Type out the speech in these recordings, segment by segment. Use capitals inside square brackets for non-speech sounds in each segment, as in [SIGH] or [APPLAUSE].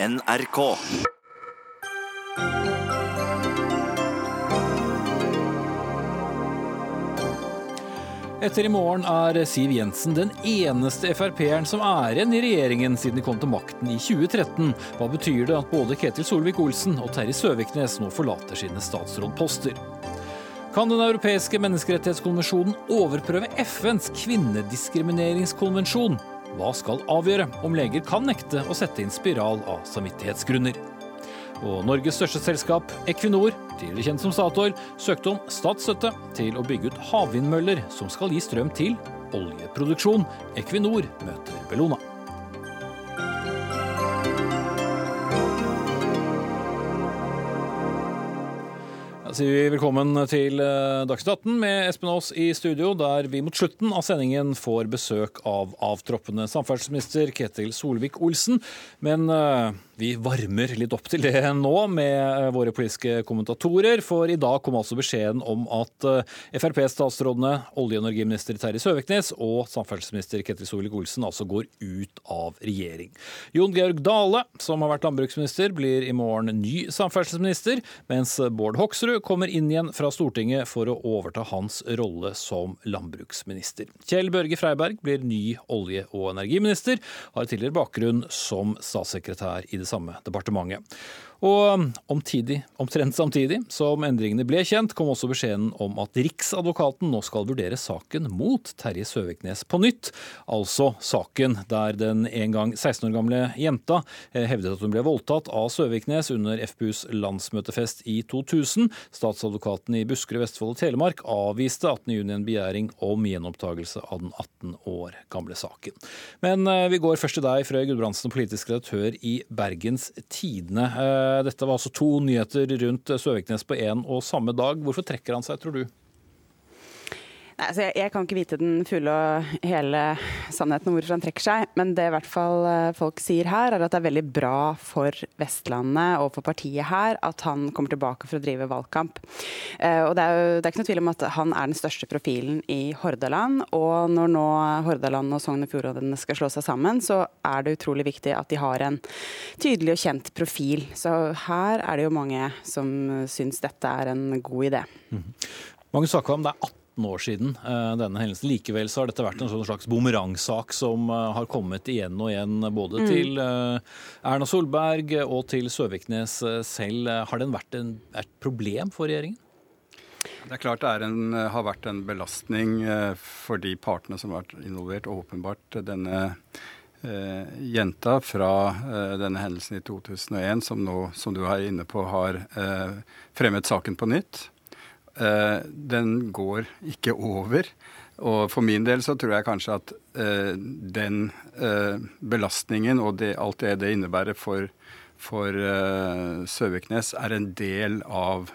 NRK. Etter i morgen er Siv Jensen den eneste Frp-eren som er igjen i regjeringen siden de kom til makten i 2013. Hva betyr det at både Ketil Solvik-Olsen og Terje Søviknes nå forlater sine statsrådposter? Kan Den europeiske menneskerettighetskonvensjonen overprøve FNs kvinnediskrimineringskonvensjon? Hva skal avgjøre om leger kan nekte å sette inn spiral av samvittighetsgrunner? Og Norges største selskap, Equinor, tidligere kjent som Statoil, søkte om statsstøtte til å bygge ut havvindmøller som skal gi strøm til oljeproduksjon. Equinor møter Bellona. Sier vi velkommen til eh, Dagsnytt 18 med Espen Aas i studio, der vi mot slutten av sendingen får besøk av avtroppende samferdselsminister Ketil Solvik-Olsen. Men eh, vi varmer litt opp til det nå med eh, våre politiske kommentatorer, for i dag kom altså beskjeden om at Frp-statsrådene olje- og energiminister Terje Søviknes og samferdselsminister Ketil Solvik-Olsen altså går ut av regjering. Jon Georg Dale, som har vært landbruksminister, blir i morgen ny samferdselsminister, mens Bård Hoksrud kommer inn igjen fra Stortinget for å overta hans rolle som landbruksminister. Kjell Børge Freiberg blir ny olje- og energiminister, har tidligere bakgrunn som statssekretær i det samme departementet. Og omtidig, omtrent samtidig som endringene ble kjent, kom også beskjeden om at Riksadvokaten nå skal vurdere saken mot Terje Søviknes på nytt. Altså saken der den en gang 16 år gamle jenta eh, hevdet at hun ble voldtatt av Søviknes under FPUs landsmøtefest i 2000. Statsadvokaten i Buskerud, Vestfold og Telemark avviste 18. juni en begjæring om gjenopptakelse av den 18 år gamle saken. Men eh, vi går først til deg, Frøy Gudbrandsen, politisk redaktør i Bergens Tidende. Eh, dette var altså to nyheter rundt Søviknes på én og samme dag. Hvorfor trekker han seg, tror du? Nei, altså jeg, jeg, kan ikke vite den fulle og hele sannheten om hvorfor han trekker seg, men det i hvert fall eh, folk sier her, er at det er veldig bra for Vestlandet og for partiet her at han kommer tilbake for å drive valgkamp. Eh, og det er, jo, det er ikke noe tvil om at han er den største profilen i Hordaland. Og når nå Hordaland og Sogn og Fjordane skal slå seg sammen, så er det utrolig viktig at de har en tydelig og kjent profil. Så her er det jo mange som syns dette er en god idé. Mm. Snakker om det er 18 år siden eh, denne hendelsen. Likevel så har dette vært en sånn slags bumerangsak som eh, har kommet igjen og igjen både mm. til eh, Erna Solberg og til Søviknes selv. Har den vært en, et problem for regjeringen? Det er klart det er en, har vært en belastning for de partene som har vært involvert. Åpenbart denne eh, jenta fra eh, denne hendelsen i 2001, som nå, som du er inne på, har eh, fremmet saken på nytt. Eh, den går ikke over. Og for min del så tror jeg kanskje at eh, den eh, belastningen og det, alt det det innebærer for, for Søviknes, er en del av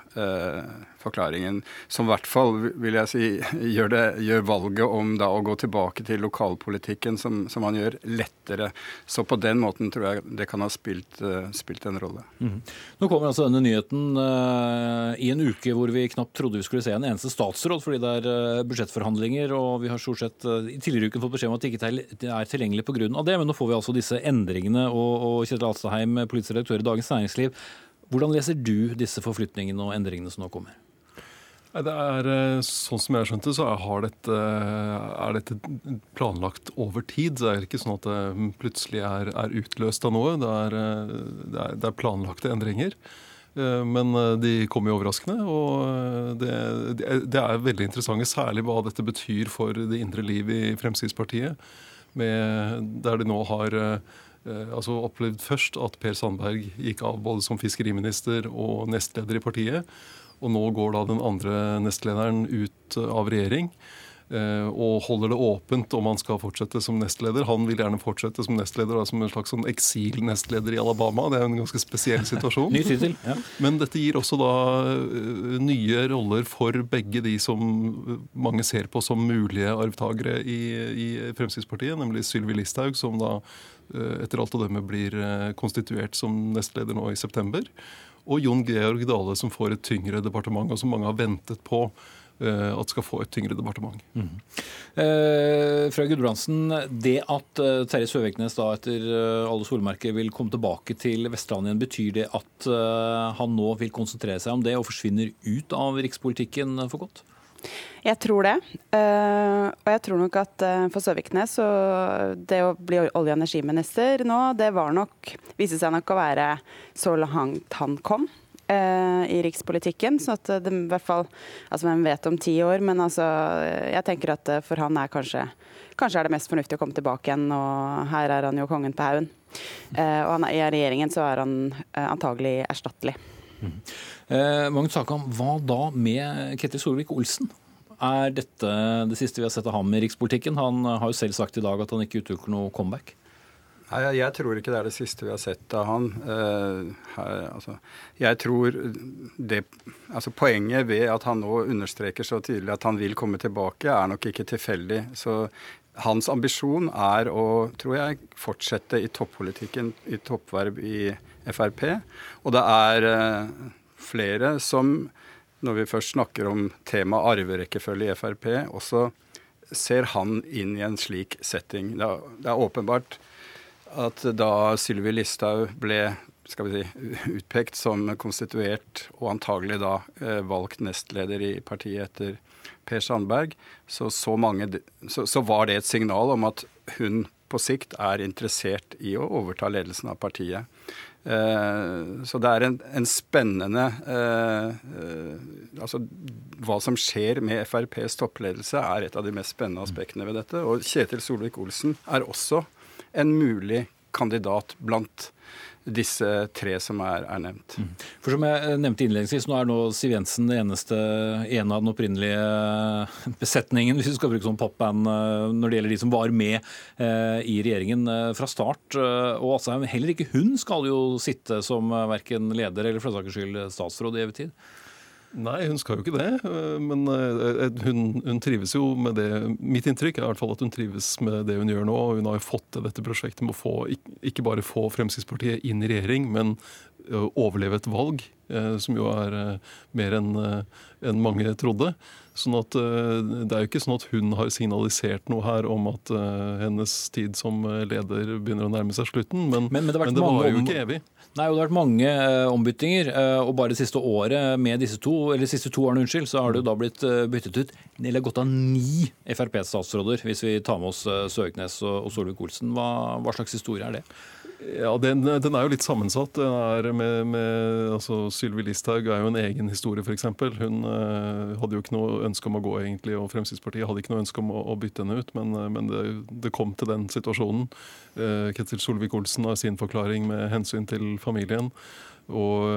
forklaringen. Som i hvert fall, vil jeg si, gjør, det, gjør valget om da å gå tilbake til lokalpolitikken som, som han gjør, lettere. Så på den måten tror jeg det kan ha spilt, uh, spilt en rolle. Mm. Nå kommer altså denne nyheten uh, i en uke hvor vi knapt trodde vi skulle se en eneste statsråd, fordi det er uh, budsjettforhandlinger, og vi har stort sett i tidligere uken fått beskjed om at det ikke er tilgjengelig pga. det. Men nå får vi altså disse endringene, og, og Kjetil Alstaheim, politisk redaktør i Dagens Næringsliv. Hvordan leser du disse forflytningene og endringene som nå kommer? Det er, eh, sånn som jeg skjønte, så er dette, er dette, planlagt over tid. Det er ikke sånn at det plutselig er, er utløst av noe. Det er, eh, det, er, det er, planlagte endringer. Eh, men de kommer jo overraskende. Og det, det, er veldig interessante, særlig hva dette betyr for det indre liv i Fremskrittspartiet. Med, der de nå har altså opplevd først at Per Sandberg gikk av både som fiskeriminister og nestleder i partiet. Og nå går da den andre nestlederen ut eh, av regjering eh, og holder det åpent om han skal fortsette som nestleder. Han vil gjerne fortsette som nestleder, som en slags sånn eksil-nestleder i Alabama. Det er jo en ganske spesiell situasjon. [LAUGHS] Ny titel, ja. Men dette gir også da eh, nye roller for begge de som mange ser på som mulige arvtakere i, i Fremskrittspartiet, nemlig Sylvi Listhaug, som da etter alt å dømme blir konstituert som nestleder nå i september og Jon Georg Dale, som får et tyngre departement, og som mange har ventet på. at skal få et tyngre departement. Mm. Eh, fra Gudbrandsen, det at uh, Terje Søviknes da etter uh, alle solmerker vil komme tilbake til Vestlandet igjen, betyr det at han nå vil konsentrere seg om det og forsvinner ut av rikspolitikken for godt? Jeg tror det. Uh, og jeg tror nok at uh, for Søviknes så det å bli olje- og energiminister nå, det var nok Viste seg nok å være så langt han kom uh, i rikspolitikken. Så at det i hvert fall Altså hvem vet om ti år, men altså Jeg tenker at for han er kanskje Kanskje er det mest fornuftig å komme tilbake igjen, og her er han jo kongen på haugen. og han, i regjeringen så er han antagelig erstattelig. Mm. Eh, Magnus Hakan, hva da med Ketil Solvik-Olsen? Er dette det siste vi har sett av ham i rikspolitikken? Han har jo selv sagt i dag at han ikke utelukker noe comeback. Nei, Jeg tror ikke det er det siste vi har sett av han. Eh, altså, jeg tror det, altså Poenget ved at han nå understreker så tydelig at han vil komme tilbake, er nok ikke tilfeldig. Så hans ambisjon er å, tror jeg, fortsette i toppolitikken, i toppverv i Frp. Og det er eh, flere som, når vi først snakker om temaet arverekkefølge i Frp, også ser han inn i en slik setting. Det er, det er åpenbart at da Sylvi Listhaug ble skal vi si, utpekt som konstituert og antagelig da eh, valgt nestleder i partiet etter Per Sandberg, så, så, mange, så, så var det et signal om at hun på sikt er interessert i å overta ledelsen av partiet. Eh, så det er en, en spennende eh, eh, Altså hva som skjer med FrPs toppledelse, er et av de mest spennende aspektene ved dette. Og Kjetil Solvik-Olsen er også en mulig kandidat blant disse tre som er, er, nevnt. Mm. For Som jeg nevnte innledningsvis, nå er nå Siv Jensen det eneste en av den opprinnelige besetningen, [LAUGHS] hvis vi skal bruke sånn popband, eh, når det gjelder de som var med eh, i regjeringen eh, fra start. Og altså, heller ikke hun skal jo sitte som verken leder eller for den saks skyld statsråd i evig tid. Nei, hun skal jo ikke det. Eh, men eh, hun, hun, trives jo med det. Mitt inntrykk er i hvert fall at hun trives med det hun gjør nå. Hun har jo fått til dette prosjektet med å få, ikke bare få Fremskrittspartiet inn i regjering, men overleve et valg, eh, som jo er mer enn en mange trodde. Sånn at Det er jo ikke sånn at hun har signalisert noe her om at hennes tid som leder begynner å nærme seg slutten, men, men, men det, men det var jo ikke evig. Nei, og Det har vært mange ombyttinger. Og Bare det siste året med disse to eller siste to årene, unnskyld, så har det jo da blitt byttet ut eller gått av ni Frp-statsråder, hvis vi tar med oss Søknes og, og Solvik-Olsen. Hva, hva slags historie er det? Ja, den, den, er jo litt sammensatt. Den med, med, altså Sylvi Listhaug er jo en egen historie, f.eks. Hun uh, hadde jo ikke noe ønske om å gå, egentlig, og Fremskrittspartiet hadde ikke noe ønske om å, å bytte henne ut, men, uh, men det, det, kom til den situasjonen. Uh, Ketil Solvik-Olsen har sin forklaring med hensyn til familien. og,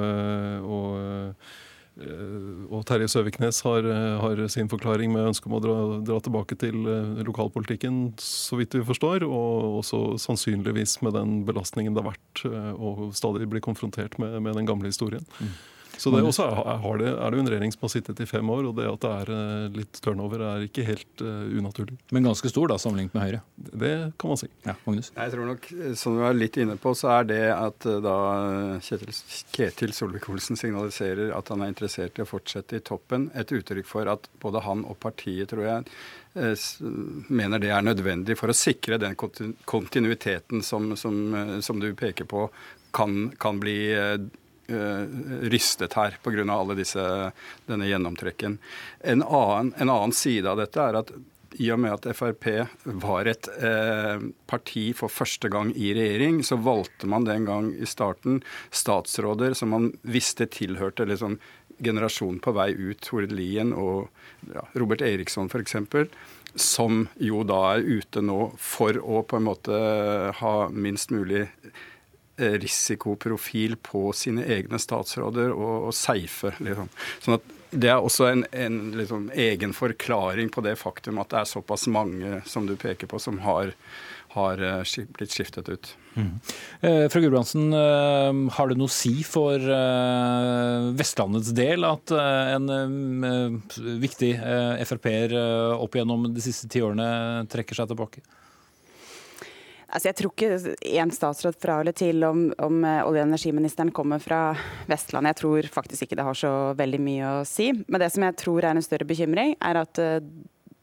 og Eh, og Terje Søviknes har, eh, har, sin forklaring med ønske om å dra, dra, tilbake til eh, lokalpolitikken, så vidt vi forstår. Og også sannsynligvis med den belastningen det har vært å stadig bli konfrontert med, med den gamle historien. Mm. Så det også er, det, er det jo en regjering som har sittet i fem år, og det at det er eh, litt turnover, er ikke helt uh, unaturlig. Men ganske stor da, sammenlignet med Høyre? Det kan man si. Ja, Magnus? Jeg tror nok, som du er litt inne på, så er det at da Kjetil, Ketil Solvik-Olsen signaliserer at han er interessert i å fortsette i toppen, et uttrykk for at både han og partiet, tror jeg, mener det er nødvendig for å sikre den kontinuiteten som, som, som du peker på, kan, kan bli uh, rystet her pga. alle disse, denne gjennomtrekken. En annen, en annen, side av dette er at i og med at Frp var et eh, parti for første gang i regjering, så valgte man den gang i starten statsråder som man visste tilhørte liksom, generasjonen på vei ut, Tord Lien og ja, Robert Eriksson f.eks., som jo da er ute nå for å på en måte ha minst mulig Eh, risikoprofil på sine egne statsråder og, og safe. Liksom. Sånn at det er også en, en liksom, egen forklaring på det faktum at det er såpass mange som du peker på, som har, har uh, blitt skiftet ut. Mm. Eh, fra Gulbrandsen, eh, har det noe å si for eh, Vestlandets del at eh, en viktig Frp-er opp gjennom de siste ti årene trekker seg tilbake? Altså, jeg tror ikke én statsråd fra eller til om, om olje- og energiministeren kommer fra Vestlandet. Jeg tror faktisk ikke det har så veldig mye å si. Men det som jeg tror er en større bekymring, er at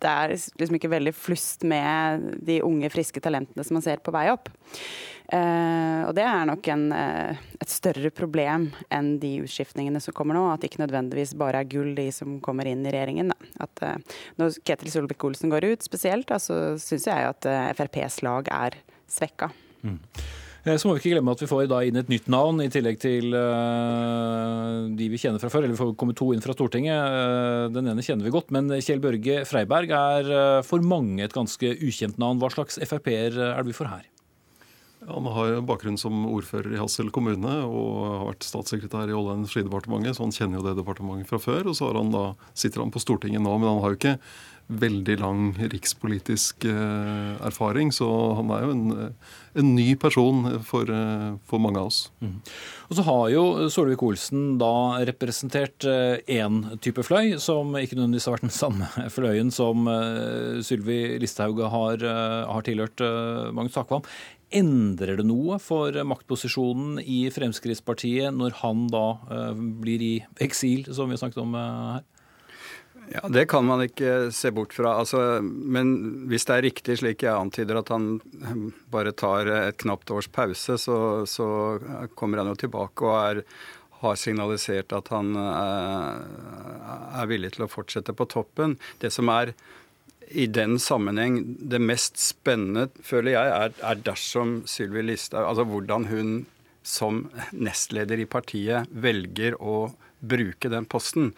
det er liksom ikke veldig flust med de unge, friske talentene som man ser på vei opp. Uh, og det er nok en, uh, et større problem enn de utskiftningene som kommer nå. At det ikke nødvendigvis bare er gull de som kommer inn i regjeringen. Da. At uh, Når Ketil Solvik-Olsen går ut spesielt, da, så syns jeg at FrPs lag er svekka. Mm. Så må vi ikke glemme at vi får inn et nytt navn, i tillegg til de vi kjenner fra før. Eller vi får komme to inn fra Stortinget. Den ene kjenner vi godt. Men Kjell Børge Freiberg er for mange et ganske ukjent navn. Hva slags Frp-er er det vi får her? Han har bakgrunn som ordfører i Hassel kommune og har vært statssekretær i Olje- og energidepartementet, så han kjenner jo det departementet fra før. Og så han da, sitter han på Stortinget nå, men han har jo ikke veldig lang rikspolitisk eh, erfaring, så han er jo en, en ny person for, eh, for, mange av oss. Mm. Og Så har jo Solvik-Olsen da representert én eh, type fløy, som ikke nødvendigvis har vært den samme [LAUGHS] fløyen som eh, Sylvi Listhaug har, eh, har tilhørt eh, Magnus Takvam. Endrer det noe for maktposisjonen i Fremskrittspartiet når han da blir i eksil, som vi har snakket om her? Ja, Det kan man ikke se bort fra. Altså, men hvis det er riktig, slik jeg antyder, at han bare tar et knapt års pause, så, så kommer han jo tilbake og er, har signalisert at han eh, er villig til å fortsette på toppen. Det som er i den sammenheng det mest spennende, føler jeg, er, er dersom Sylvi Listhaug Altså hvordan hun som nestleder i partiet velger å bruke den posten.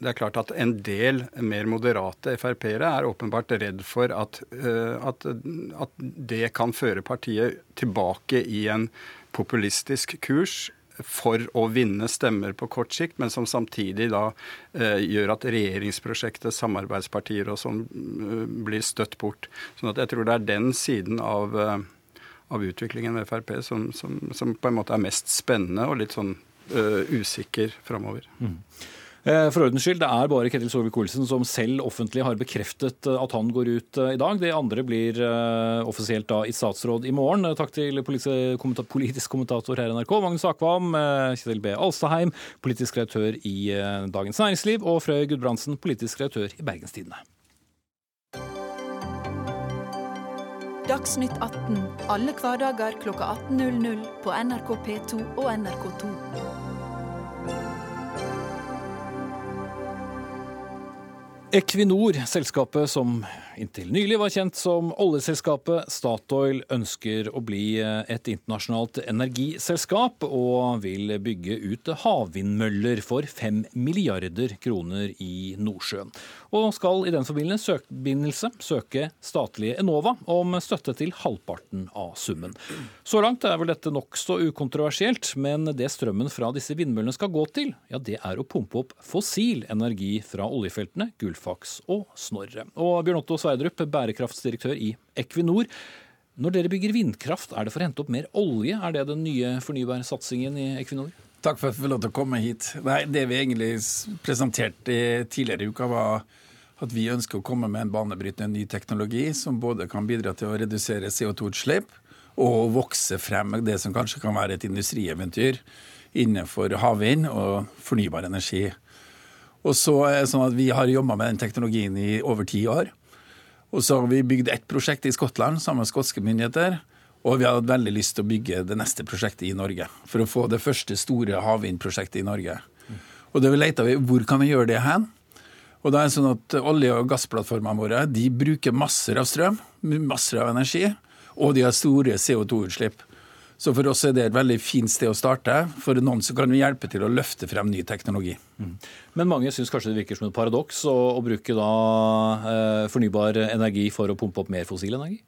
Det er klart at En del mer moderate Frp-ere er åpenbart redd for at, uh, at, at, det kan føre partiet tilbake i en populistisk kurs for å vinne stemmer på kort sikt, men som samtidig da eh, gjør at regjeringsprosjektet, samarbeidspartier og sånn eh, blir støtt bort. Sånn at jeg tror det er den siden av, eh, av utviklingen ved Frp som, som, som, på en måte er mest spennende og litt sånn uh, usikker framover. Mm. Eh, for ordens skyld, det er bare Ketil Solvik-Olsen som selv offentlig har bekreftet eh, at han går ut eh, i dag. De andre blir offisielt da i statsråd i morgen. Takk til politisk kommentator her i NRK, Magnus Akvam, Kjetil B. Alstaheim, politisk redaktør i Dagens Næringsliv, og Frøy Gudbrandsen, politisk redaktør i Bergenstidene. Dagsnytt 18 alle hverdager kl 18.00 på NRK P2 og NRK2. Equinor, selskapet som inntil nylig var kjent som oljeselskapet Statoil, ønsker å bli et internasjonalt energiselskap og vil bygge ut havvindmøller for fem milliarder kroner i Nordsjøen og skal i den forbindelse søke statlige Enova om støtte til halvparten av summen. Så langt er vel dette nokså ukontroversielt, men det strømmen fra disse vindmøllene skal gå til, ja det er å pumpe opp fossil energi fra oljefeltene Gullfaks og Snorre. Og Bjørn Otto Sverdrup, bærekraftsdirektør i Equinor. Når dere bygger vindkraft, er det for å hente opp mer olje? Er det den nye fornybarsatsingen i Equinor? Takk for at vi fikk lov til å komme hit. Nei, Det vi egentlig presenterte tidligere i uka, var at vi ønsker å komme med en banebrytende ny teknologi som både kan bidra til å redusere CO2-utslipp og vokse frem det som kanskje kan være et industrieventyr innenfor havvind og fornybar energi. Og så er det sånn at Vi har jobba med den teknologien i over ti år. Og så har vi bygd ett prosjekt i Skottland sammen med skotske myndigheter. Og vi har hatt veldig lyst til å bygge det neste prosjektet i Norge. For å få det første store havvindprosjektet i Norge. Og da vi leita vi, hvor kan vi gjøre det hen? Og det er sånn at Olje- og gassplattformene våre de bruker masser av strøm, masser av energi, og de har store CO2-utslipp. Så for oss er det et veldig fint sted å starte. For noen så kan vi hjelpe til å løfte frem ny teknologi. Mm. Men mange syns kanskje det virker som et paradoks å, å bruke da, eh, fornybar energi for å pumpe opp mer fossil energi?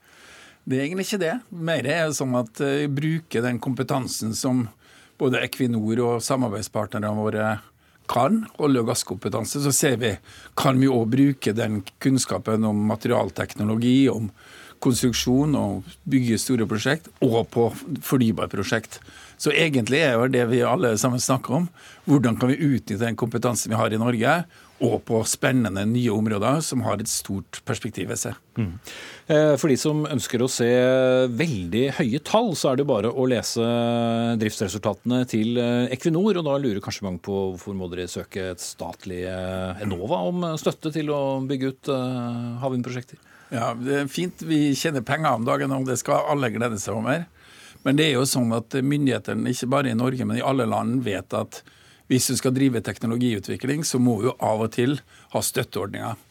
Det er egentlig ikke det. Mer er sånn at vi eh, bruker den kompetansen som både Equinor og samarbeidspartnerne våre kan, olje- og gasskompetanse, så ser vi kan vi òg bruke den kunnskapen om materialteknologi, om konstruksjon og bygge store prosjekt, og på fornybarprosjekt. Så egentlig er jo det vi alle sammen snakker om, hvordan kan vi utnytte den kompetansen vi har i Norge, og på spennende nye områder som har et stort perspektiv ved seg. Mm. For de som ønsker å se veldig høye tall, så er det bare å lese driftsresultatene til eh, Equinor. Og da lurer kanskje mange på hvorfor må dere søke et statlig eh, Enova om støtte til å bygge ut havvindprosjekter? Ja, det er fint. Vi tjener penger om dagen, og det skal alle glede seg over. Men det er jo sånn at myndighetene, ikke bare i Norge, men i alle land, vet at hvis du skal drive teknologiutvikling, så må du av og til ha støtteordninger.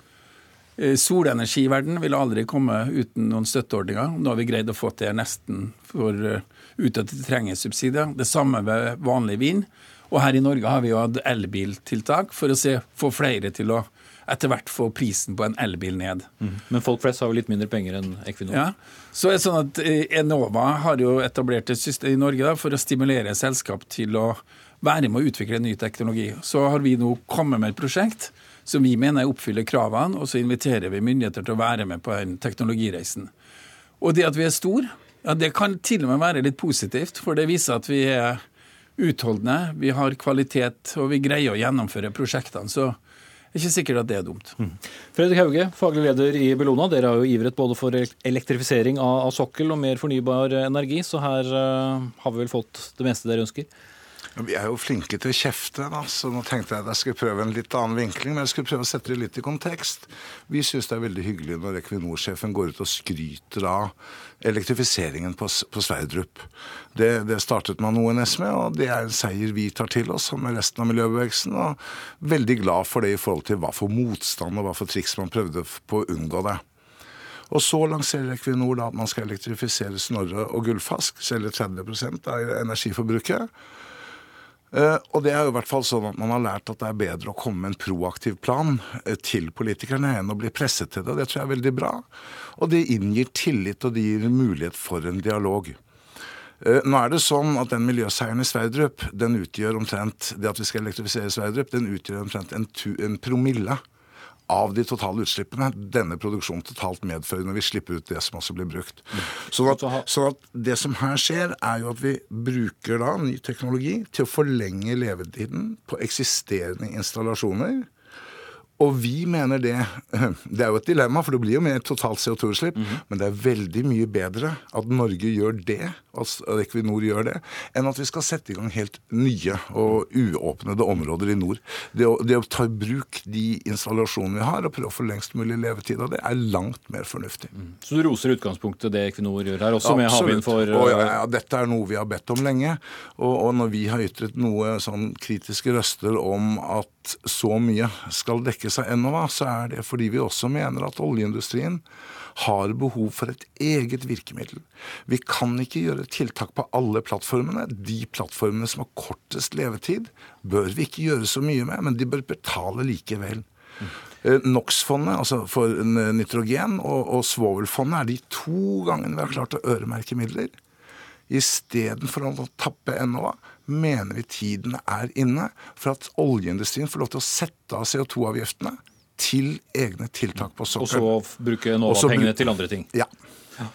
Eh, solenergi i verden vil aldri komme uten noen støtteordninger. Nå har vi greid å få til nesten for, uh, uten at de trenger subsidier. Det samme ved vanlig vin. Og her i Norge har vi jo hatt elbiltiltak for å se, få flere til å etter hvert få prisen på en elbil ned. Mm. Men folk flest har jo litt mindre penger enn Equinor? Ja, så er det sånn at eh, Enova har jo etablert et system i Norge da, for å stimulere selskap til å være med å utvikle ny teknologi. Så har vi nå kommet med et prosjekt som vi mener oppfyller kravene, og så inviterer vi myndigheter til å være med på den teknologireisen. Og det at vi er stor, ja, det kan til og med være litt positivt, for det viser at vi er utholdende, vi har kvalitet, og vi greier å gjennomføre prosjektene. Så det er ikke sikkert at det er dumt. Mm. Fredrik Hauge, faglig leder i Bellona. Dere har jo ivret både for elektrifisering av, sokkel og mer fornybar energi, så her uh, har vi vel fått det meste dere ønsker? Vi er jo flinke til å kjefte, da, så nå tenkte jeg at jeg skulle prøve en litt annen vinkling. Men jeg skulle prøve å sette det litt i kontekst. Vi syns det er veldig hyggelig når Equinor-sjefen går ut og skryter av elektrifiseringen på, på Sverdrup. Det, det, startet man ONS med, og det er en seier vi tar til oss sammen med resten av miljøbevegelsen. Og veldig glad for det i forhold til hva for motstand og hva for triks man prøvde på å unngå det. Og så lanserer Equinor da at man skal elektrifisere Snorre og Gullfask, selge 30% av energiforbruket. Eh, og det er jo i hvert fall sånn at man har lært at det er bedre å komme med en proaktiv plan eh, til politikerne enn å bli presset til det. og Det tror jeg er veldig bra. Og det inngir tillit, og det gir mulighet for en dialog. Eh, nå er det sånn at den miljøseieren i Sverdrup, den utgjør omtrent det at vi skal elektrifisere Sverdrup, den utgjør omtrent en, en promille av de totale utslippene denne produksjonen totalt medfører når vi slipper ut det som også blir brukt. Så at, sånn at det som her skjer, er jo at vi bruker da ny teknologi til å forlenge levetiden på eksisterende installasjoner og vi mener det [CLEARS THROAT] Det er jo et dilemma, for det blir jo mer totalt CO2-utslipp. Mm -hmm. Men det er veldig mye bedre at Norge gjør det, at Equinor gjør det, enn at vi skal sette i gang helt nye og uåpnede områder i nord. Det å, det å ta i bruk de installasjonene vi har, og prøve å få lengst mulig levetid av det, er langt mer fornuftig. Mm. Så du roser utgangspunktet det Equinor gjør her, også med havvind for og ja, ja, dette er noe vi har bedt om lenge. Og, og når vi har ytret noe sånn kritiske røster om at så mye skal dekkes av Enova, så er det fordi vi også mener at oljeindustrien har behov for et eget virkemiddel. Vi kan ikke gjøre tiltak på alle plattformene. De plattformene som har kortest levetid, bør vi ikke gjøre så mye med, men de bør betale likevel. Mm. NOx-fondet, altså for nitrogen, og, og svovelfondet er de to gangene vi har klart å øremerke midler. Istedenfor å tappe Enova, mener vi tiden er inne for at oljeindustrien får lov til å sette av CO2-avgiftene til egne tiltak på sokkelen. Og så bruke Enova-pengene til andre ting. Ja. ja.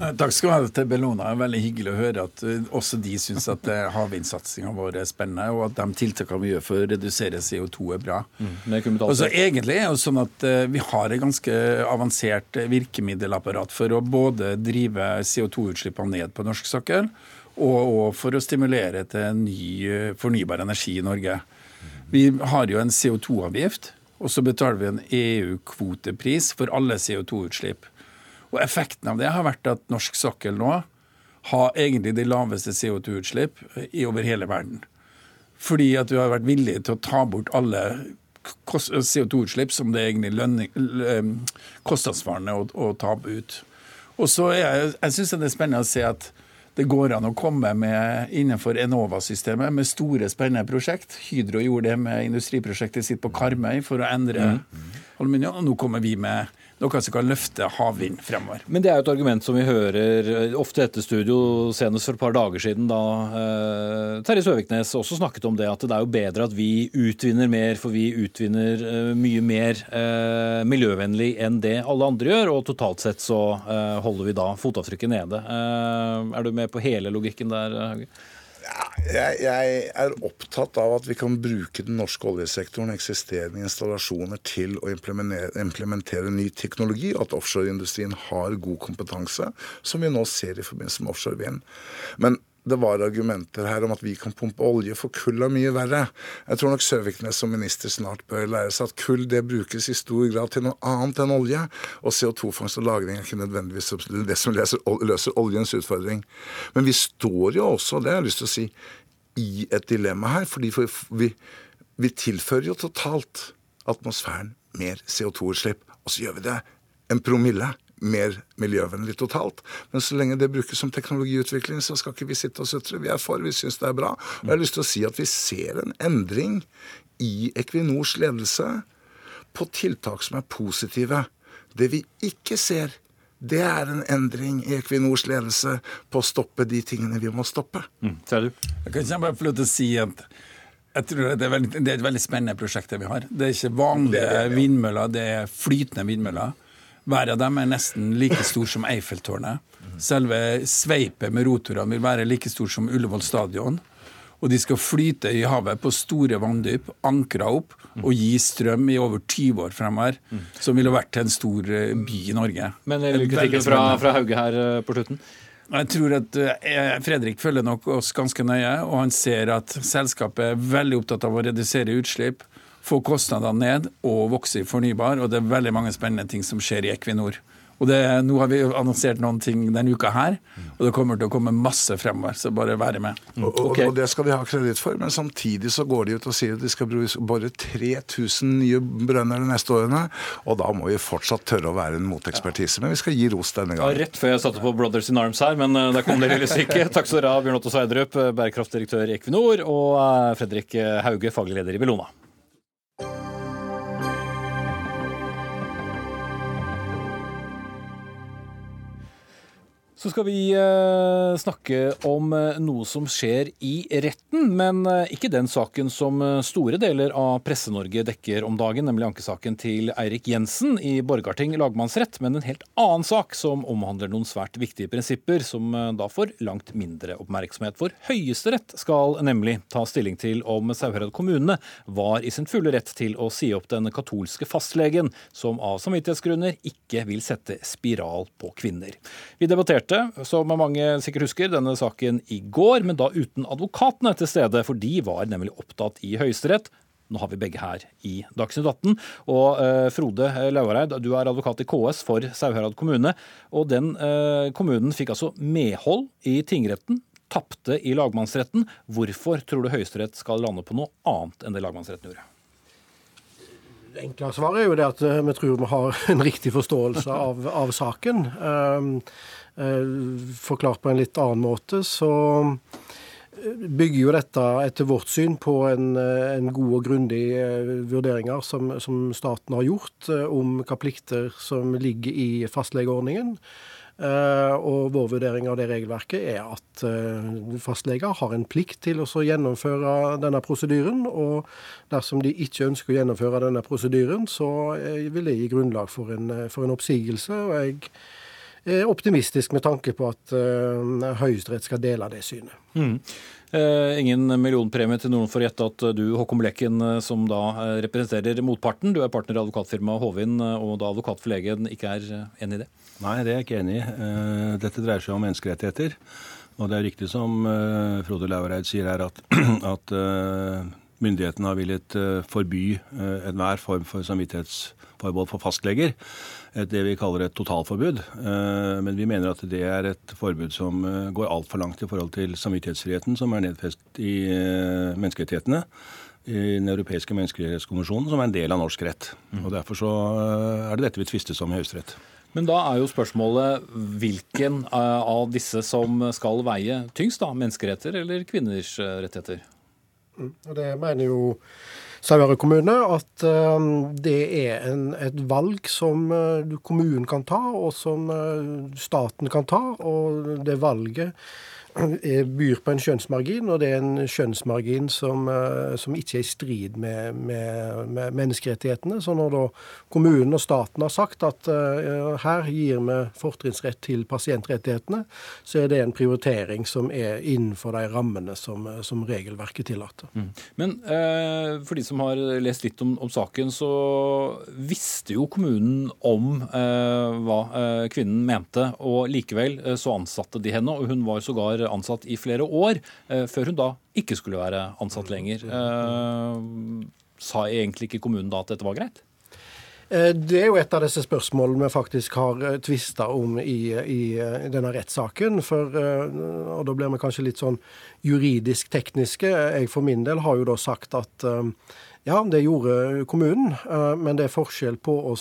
Takk skal du ha til Bellona. Det er veldig hyggelig å høre at eh, også de syns at eh, havvindsatsinga vår er spennende, og at de tiltakene vi gjør for å redusere CO2 er bra. Mm, og så Egentlig er det sånn at eh, vi har et ganske avansert virkemiddelapparat for å både drive CO2-utslippene ned på norsk sokkel, og, for å stimulere til ny fornybar energi i Norge. Vi har jo en CO2-avgift, og så betaler vi en EU-kvotepris for alle CO2-utslipp. Og Effekten av det har vært at norsk sokkel nå har egentlig de laveste CO2-utslipp over hele verden. Fordi at vi har vært villige til å ta bort alle CO2-utslipp som det er egentlig eh, kostnadsvarende å, å ta ut. Og så er Jeg, jeg syns det er spennende å se at det går an å komme med innenfor Enova-systemet med store, spennende prosjekt. Hydro gjorde det med industriprosjektet sitt på Karmøy for å endre mm. aluminium, og nå kommer vi med noe som kan løfte havvind fremover. Men det er jo et argument som vi hører ofte etter studio, senest for et par dager siden, da eh, Terje Søviknes også snakket om det, at det er jo bedre at vi utvinner mer, for vi utvinner eh, mye mer eh, miljøvennlig enn det alle andre gjør, og totalt sett så eh, holder vi da fotavtrykket nede. Eh, er du med på hele logikken der, Hauge? Jeg, jeg, er opptatt av at vi kan bruke den norske oljesektoren, eksisterende installasjoner, til å implementere, implementere ny teknologi, og at offshoreindustrien har god kompetanse, som vi nå ser i forbindelse med offshore vind. Men det var argumenter her om at vi kan pumpe olje, for kull er mye verre. Jeg tror nok Søviknes som minister snart bør lære seg at kull det brukes i stor grad til noe annet enn olje. Og CO2-fangst og -lagring er ikke nødvendigvis det som løser, oljens utfordring. Men vi står jo også, det har jeg lyst til å si, i et dilemma her. fordi vi, vi tilfører jo totalt atmosfæren mer CO2-utslipp, og så gjør vi det en promille mer miljøvennlig totalt. Men så lenge det brukes som teknologiutvikling, så skal ikke vi sitte og sutre. Vi er for, vi syns det er bra. Og jeg har lyst til å si at vi ser en endring i Equinors ledelse på tiltak som er positive. Det vi ikke ser, det er en endring i Equinors ledelse på å stoppe de tingene vi må stoppe. Mm, ser du? Jeg kan ikke bare få lov til å si at jeg tror det er, veldig, det er et veldig spennende prosjekt det vi har. Det er ikke vanlige vindmøller, det er flytende vindmøller. Hver av dem er nesten like stor som Eiffeltårnet. Selve sveipet med rotorene vil være like stor som Ullevål stadion. Og de skal flyte i havet på store vanndyp, ankra opp og gi strøm i over 20 år fremover. Som ville vært til en stor eh, by i Norge. Men kritikken fra, fra Hauge her eh, på slutten? Jeg tror at eh, Fredrik følger nok oss ganske nøye, og han ser at selskapet er veldig opptatt av å redusere utslipp få kostnadene ned og vokse i fornybar. Og det er veldig mange spennende ting som skjer i Equinor. Og det, Nå har vi annonsert noen ting denne uka her, og det kommer til å komme masse fremover. Så bare være med. Mm. Og, og, og, Det skal de ha kreditt for, men samtidig så går de ut og sier at de skal bore 3000 nye brønner de neste årene. Og da må vi fortsatt tørre å være en motekspertise. Men vi skal gi ros denne gangen. Ja, rett før jeg satte på Brothers in Arms her, men uh, der kom det lille stykket. Takk skal dere ha, Bjørn Otto Sveidrup, bærekraftdirektør i Equinor, og uh, Fredrik Hauge, faglig leder i Bellona. Så skal vi uh, snakke om uh, noe som skjer i retten, men uh, ikke den saken som store deler av Presse-Norge dekker om dagen, nemlig ankesaken til Eirik Jensen i Borgarting lagmannsrett, men en helt annen sak som omhandler noen svært viktige prinsipper, som da får langt mindre oppmerksomhet. For Høyesterett skal nemlig ta stilling til om Sauherad kommune var i sin fulle rett til å si opp den katolske fastlegen, som av samvittighetsgrunner ikke vil sette spiral på kvinner. Vi debatterte debatterte, som mange sikkert husker, denne saken i går, men da uten advokatene til stede, for de var nemlig opptatt i Høyesterett. Nå har vi begge her i Dagsnytt 18. Og eh, Frode Lauareid, du er advokat i KS for Sauherad kommune. Og den eh, kommunen fikk altså medhold i tingretten, tapte i lagmannsretten. Hvorfor tror du Høyesterett skal lande på noe annet enn det lagmannsretten gjorde? Det enkle svaret er jo det at eh, vi tror vi har en riktig forståelse av, av saken. Um, forklart på en litt annen måte, så eh, bygger jo dette etter vårt syn på en, eh, en god og grundig vurderinger som, som, staten har gjort om hva plikter som ligger i fastlegeordningen. Og vår vurdering av det regelverket er at fastleger har en plikt til å gjennomføre denne prosedyren. Og dersom de ikke ønsker å gjennomføre denne prosedyren, så vil det gi grunnlag for en, for en oppsigelse. og jeg Eh, optimistisk med tanke på at uh, Høyesterett skal dele det synet. Mm. Eh, ingen millionpremie til noen for å gjette at du, Håkon Blekken, som da representerer motparten. Du er partner i advokatfirmaet Håvin, og da advokat for legen, ikke er enig i det? Nei, det er jeg ikke enig i. Dette dreier seg om menneskerettigheter. Og det er riktig som Frode Laureid sier her, at, [CLEARS THROAT] at myndighetene har villet forby enhver form for samvittighetsforbehold for fastleger det vi kaller et totalforbud. Eh, men vi mener at det er et forbud som eh, går altfor langt i forhold til samvittighetsfriheten som er nedfest i eh, menneskerettighetene. I Den europeiske menneskerettighetskonvensjonen, som er en del av norsk rett. Mm. Og Derfor så er det dette vi tvistes om i Høyesterett. Men da er jo spørsmålet hvilken av disse som skal veie tyngst, da? Menneskeretter eller kvinners rettigheter? Mm. Og Det mener jo Sauherad kommune at um, det er en, et valg som uh, kommunen kan ta, og som uh, staten kan ta. Og det valget byr på en skjønnsmargin, og det er en skjønnsmargin som, eh, som ikke er i strid med, med, med, menneskerettighetene. Så når da kommunen og staten har sagt at uh, her gir vi fortrinnsrett til pasientrettighetene, så er det en prioritering som er innenfor de rammene som, som regelverket tillater. Mm. Men uh, for de som har lest litt om, om, saken, så visste jo kommunen om uh, hva kvinnen mente, og likevel så ansatte de henne, og hun var sågar ansatt i flere år, eh, før hun da ikke skulle være ansatt lenger. Eh, sa egentlig ikke kommunen da at dette var greit? Eh, det er jo et av disse spørsmålene vi faktisk har tvista om i, i, denne rettssaken. For, og da blir vi kanskje litt sånn juridisk tekniske. Jeg for min del har jo da sagt at ja, det gjorde kommunen, men det er forskjell på å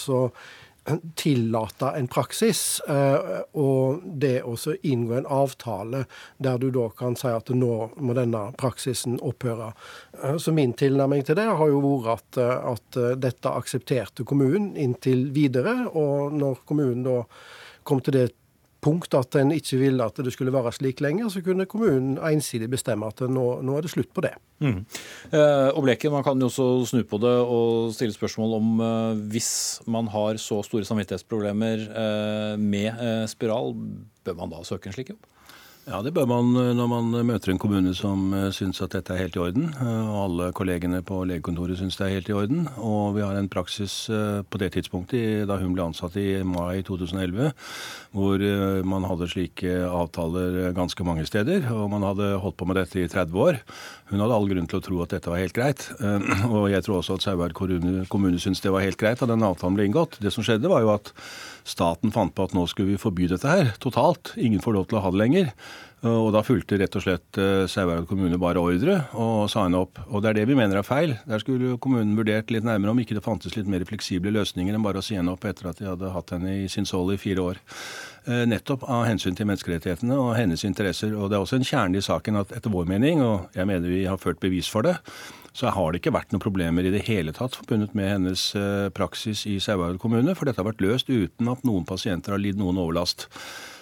tillate en praksis, eh, og det å inngå en avtale der du da kan si at nå må denne praksisen opphøre. Eh, så min tilnærming til det har jo vært at, eh, at dette aksepterte kommunen inntil videre, og når kommunen da kom til det punkt at en ikke ville at det skulle være slik lenger, så kunne kommunen ensidig bestemme at nå, nå er det slutt på det. Mm. Eh, og Bleken, Man kan jo også snu på det og stille spørsmål om eh, hvis man har så store samvittighetsproblemer eh, med eh, spiral, bør man da søke en slik jobb? Ja, det bør man eh, når man møter en kommune som eh, syns at dette er helt i orden. Eh, og alle kollegene på legekontoret syns det er helt i orden. Og vi har en praksis på det tidspunktet, da hun ble ansatt i mai 2011, hvor man hadde slike avtaler ganske mange steder. Og man hadde holdt på med dette i 30 år. Hun hadde all grunn til å tro at dette var helt greit. Og jeg tror også at Sauherad kommune, kommune syntes det var helt greit da den avtalen ble inngått. Det som skjedde, var jo at staten fant på at nå skulle vi forby dette her totalt. Ingen får lov til å ha det lenger. Og da fulgte rett og slett uh, Sauherad kommune bare ordre og sa henne opp. Og det er det vi mener er feil. Der skulle kommunen vurdert litt nærmere om ikke det fantes litt mer fleksible løsninger enn bare å si henne opp etter at de hadde hatt henne i sin sål i fire år. Uh, nettopp av hensyn til menneskerettighetene og hennes interesser. Og det er også en kjerne i saken at etter vår mening, og jeg mener vi har ført bevis for det, så har det ikke vært noen problemer i det hele tatt forbundet med hennes eh, praksis i Sauherad kommune, for dette har vært løst uten at noen pasienter har lidd noen overlast.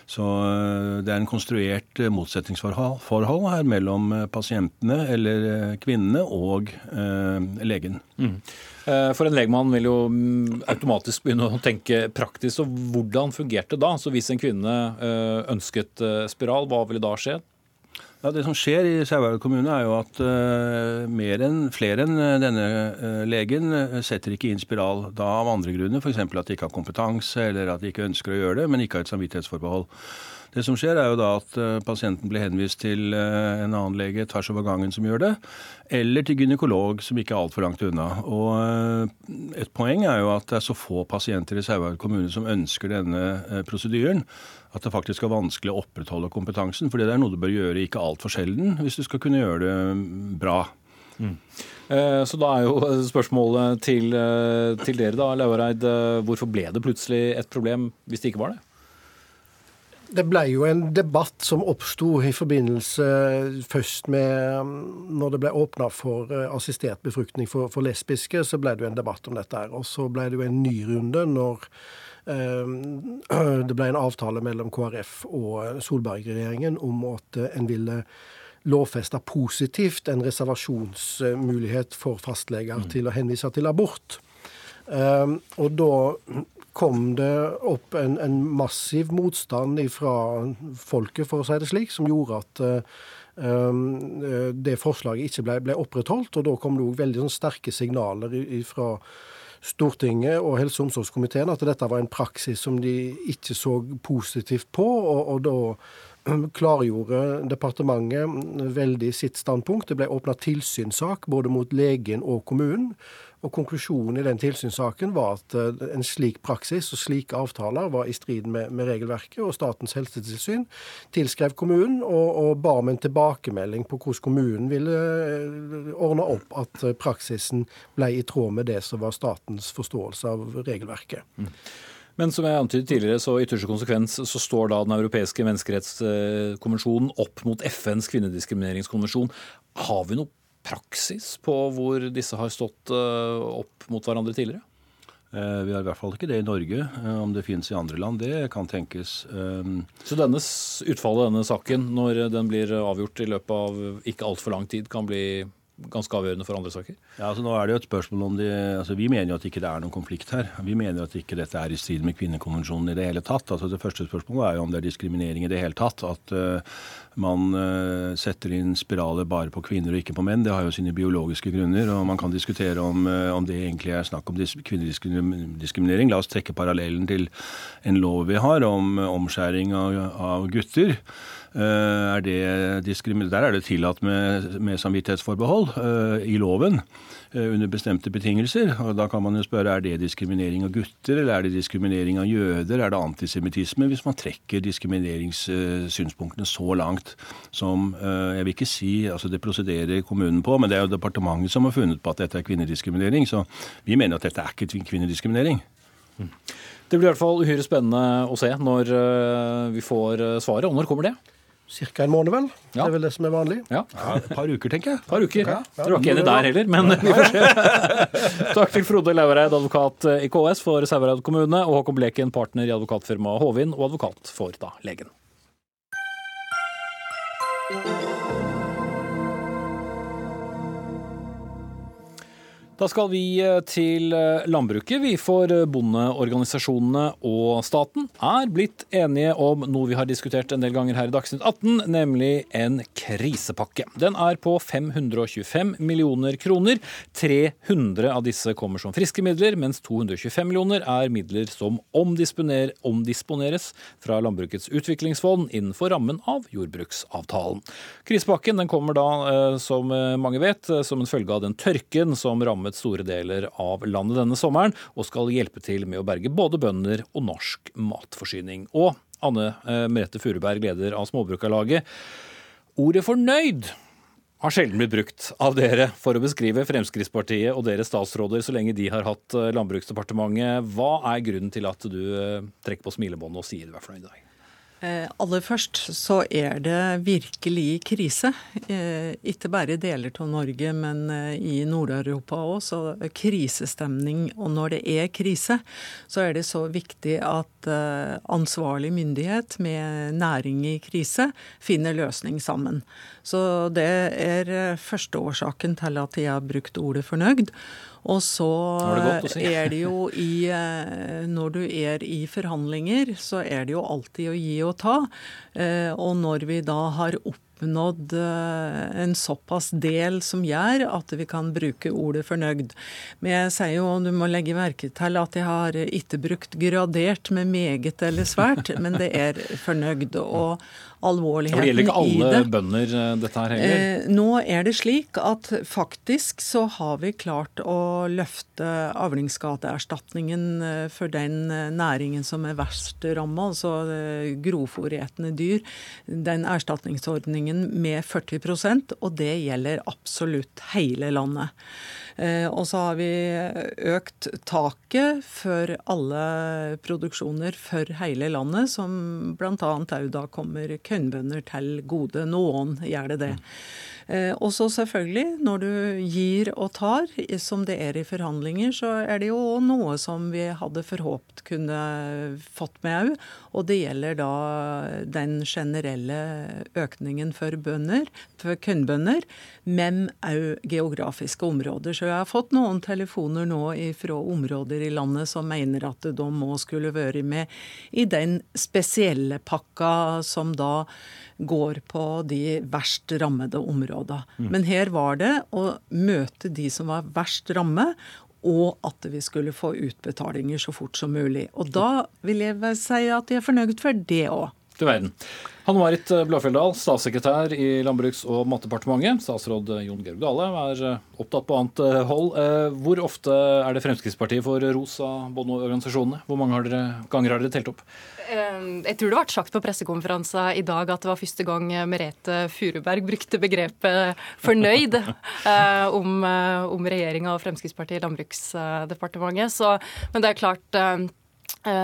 Så eh, det er en konstruert eh, motsetningsforhold her mellom pasientene, eller kvinnene, og eh, legen. Mm. For en legmann vil jo mm, automatisk begynne å tenke praktisk. og Hvordan fungerte det da? Så Hvis en kvinne ønsket spiral, hva ville da skje? Ja, Det som skjer i Sauherad kommune, er jo at enn, flere enn denne legen setter ikke inn spiral da av andre grunner, f.eks. at de ikke har kompetanse eller at de ikke ønsker å gjøre det, men ikke har et samvittighetsforbehold. Det som skjer, er jo da at pasienten blir henvist til en annen lege tvers over gangen som gjør det, eller til gynekolog som ikke er altfor langt unna. Og Et poeng er jo at det er så få pasienter i Sauherad kommune som ønsker denne prosedyren at det faktisk er vanskelig å opprettholde kompetansen. fordi det er noe du bør gjøre ikke altfor sjelden hvis du skal kunne gjøre det bra. Mm. Eh, så da er jo spørsmålet til, eh, til dere, da, Laureid. Eh, hvorfor ble det plutselig et problem hvis det ikke var det? Det ble jo en debatt som oppsto i forbindelse først med Når det ble åpna for assistert befruktning for, for, lesbiske, så ble det jo en debatt om dette. her. Og så ble det jo en ny runde når eh, [CLEARS THROAT] det ble en avtale mellom KrF og Solberg-regjeringen om at en ville lovfeste positivt en reservasjonsmulighet for fastleger mm. til å henvise til abort. Ehm, og da kom det opp en, en massiv motstand fra folket, for å si det slik, som gjorde at um, det forslaget ikke ble, ble, opprettholdt. Og da kom det òg veldig sånn, sterke signaler fra Stortinget og helse- og omsorgskomiteen at dette var en praksis som de ikke så positivt på. og, og da klargjorde departementet veldig sitt standpunkt. Det ble åpna tilsynssak både mot legen og kommunen. Og Konklusjonen i den tilsynssaken var at eh, en slik praksis og slike avtaler var i strid med, med regelverket, og Statens helsetilsyn tilskrev kommunen og, og, ba om en tilbakemelding på hvordan kommunen ville eh, ordne opp at eh, praksisen ble i tråd med det som var statens forståelse av regelverket. Mm. Men som jeg antydet tidligere, så ytterste konsekvens så står da Den europeiske menneskerettskonvensjonen opp mot FNs kvinnediskrimineringskonvensjon. Har vi noe praksis på hvor disse har stått opp mot hverandre tidligere? Vi har i hvert fall ikke det i Norge. Om det finnes i andre land, det kan tenkes. Så denne utfallet av denne saken, når den blir avgjort i løpet av ikke altfor lang tid, kan bli ganske avgjørende for andre saker? Ja, altså nå er det jo et spørsmål om de, altså Vi mener jo at ikke det er noen konflikt her. Vi mener at ikke dette er i strid med kvinnekonvensjonen i det hele tatt. Altså Det første spørsmålet er jo om det er diskriminering i det hele tatt. At man uh, setter inn spiraler bare på kvinner og ikke på menn. Det har jo sine biologiske grunner. og Man kan diskutere om, uh, om det egentlig er snakk om dis kvinnediskriminering. La oss trekke parallellen til en lov vi har om omskjæring av, av gutter. Eh, er det der er det tillatt med, med samvittighetsforbehold uh, i loven uh, under bestemte betingelser. Og Da kan man jo spørre er det diskriminering av gutter, eller er det diskriminering av jøder? Er det antisemittisme hvis man trekker diskrimineringssynspunktene så langt som Jeg vil ikke si altså det prosederer kommunen på, men det er jo departementet som har funnet på at dette er kvinnediskriminering. Så vi mener at dette er ikke kvinnediskriminering. Mm. Det blir i hvert fall uhyre spennende å se når vi får svaret. Og når kommer det? Ca. en måned, vel. Ja. Det er vel det som er vanlig. Ja, ja Et par uker, tenker jeg. Par uker. Ja. Dere var ikke enig der heller, men [LAUGHS] vi får se. Takk til Frode Laureid, advokat i KS for Sauherad kommune, og Håkon Bleken, partner i advokatfirmaet Håvin og advokat for da legen. Da skal vi eh, til eh, landbruket. Vi for eh, bondeorganisasjonene og staten er blitt enige om noe vi har diskutert en del ganger her i Dagsnytt 18, nemlig en krisepakke. Den er på 525 millioner kroner. 300 av disse kommer som friske midler, mens 225 millioner er midler som omdisponer, omdisponeres fra Landbrukets utviklingsfond innenfor rammen av jordbruksavtalen. Krisepakken den kommer da, som mange vet, som en følge av den tørken som rammer rammet store deler av landet denne sommeren, og skal hjelpe til med å berge både bønder og norsk matforsyning. Og Anne eh, Merete Furuberg, leder av Småbrukarlaget. Ordet 'fornøyd' har sjelden blitt brukt av dere for å beskrive Fremskrittspartiet og deres statsråder så lenge de har hatt eh, Landbruksdepartementet. Hva er grunnen til at du eh, trekker på smilebåndet og sier du er fornøyd i dag? Eh, aller først så er det virkelig krise. Eh, ikke bare i deler av Norge, men eh, i Nord-Europa òg. Så krisestemning. Og når det er krise, så er det så viktig at ansvarlig myndighet med næring i krise finner løsning sammen. Så det er første årsaken til at jeg har brukt ordet fornøyd. Og så det si. er det jo i eh, Når du er i forhandlinger, så er det jo alltid å gi og ta. Eh, og når vi da har oppnådd eh, en såpass del som gjør at vi kan bruke ordet fornøyd. Men jeg sier jo, du må legge merke til at jeg har ikke brukt gradert med meget eller svært, men det er fornøyd. Og alvorligheten i det. Det gjelder ikke alle bønder eh, dette her heller? Eh, nå er det slik at faktisk så har vi klart å løfte avlingsskadeerstatningen eh, for den næringen som er verst ramma, altså grovfòretende dyr. Den erstatningsordningen med 40% og det gjelder absolutt hele landet. Eh, og så har vi økt taket for alle produksjoner for hele landet, som bl.a. òg da kommer kornbønder til gode. Noen gjør det det. Eh, og så selvfølgelig, når du gir og tar, som det er i forhandlinger, så er det jo noe som vi hadde forhåpt kunne fått med òg. Og det gjelder da den generelle økningen for bønder, for kornbønder, men òg geografiske områder. Så jeg har fått noen telefoner nå fra områder i landet som mener at de må skulle vært med i den spesielle pakka som da går på de verst rammede områdene. Mm. Men her var det å møte de som var verst ramme, og at vi skulle få utbetalinger så fort som mulig. Og da vil jeg si at jeg er fornøyd for det òg. Du verden. Hanne Marit Blåfjelldal, statssekretær i Landbruks- og matdepartementet. Statsråd Jon Georg Dale er eh, opptatt på annet eh, hold. Eh, hvor ofte er det Fremskrittspartiet får ros av bondeorganisasjonene? Hvor mange har dere, ganger har dere telt opp? Jeg tror det ble sagt på pressekonferansen i dag at det var første gang Merete Furuberg brukte begrepet 'fornøyd' [LAUGHS] om, om regjeringa og Fremskrittspartiet i Landbruksdepartementet. Så, men det er klart Eh,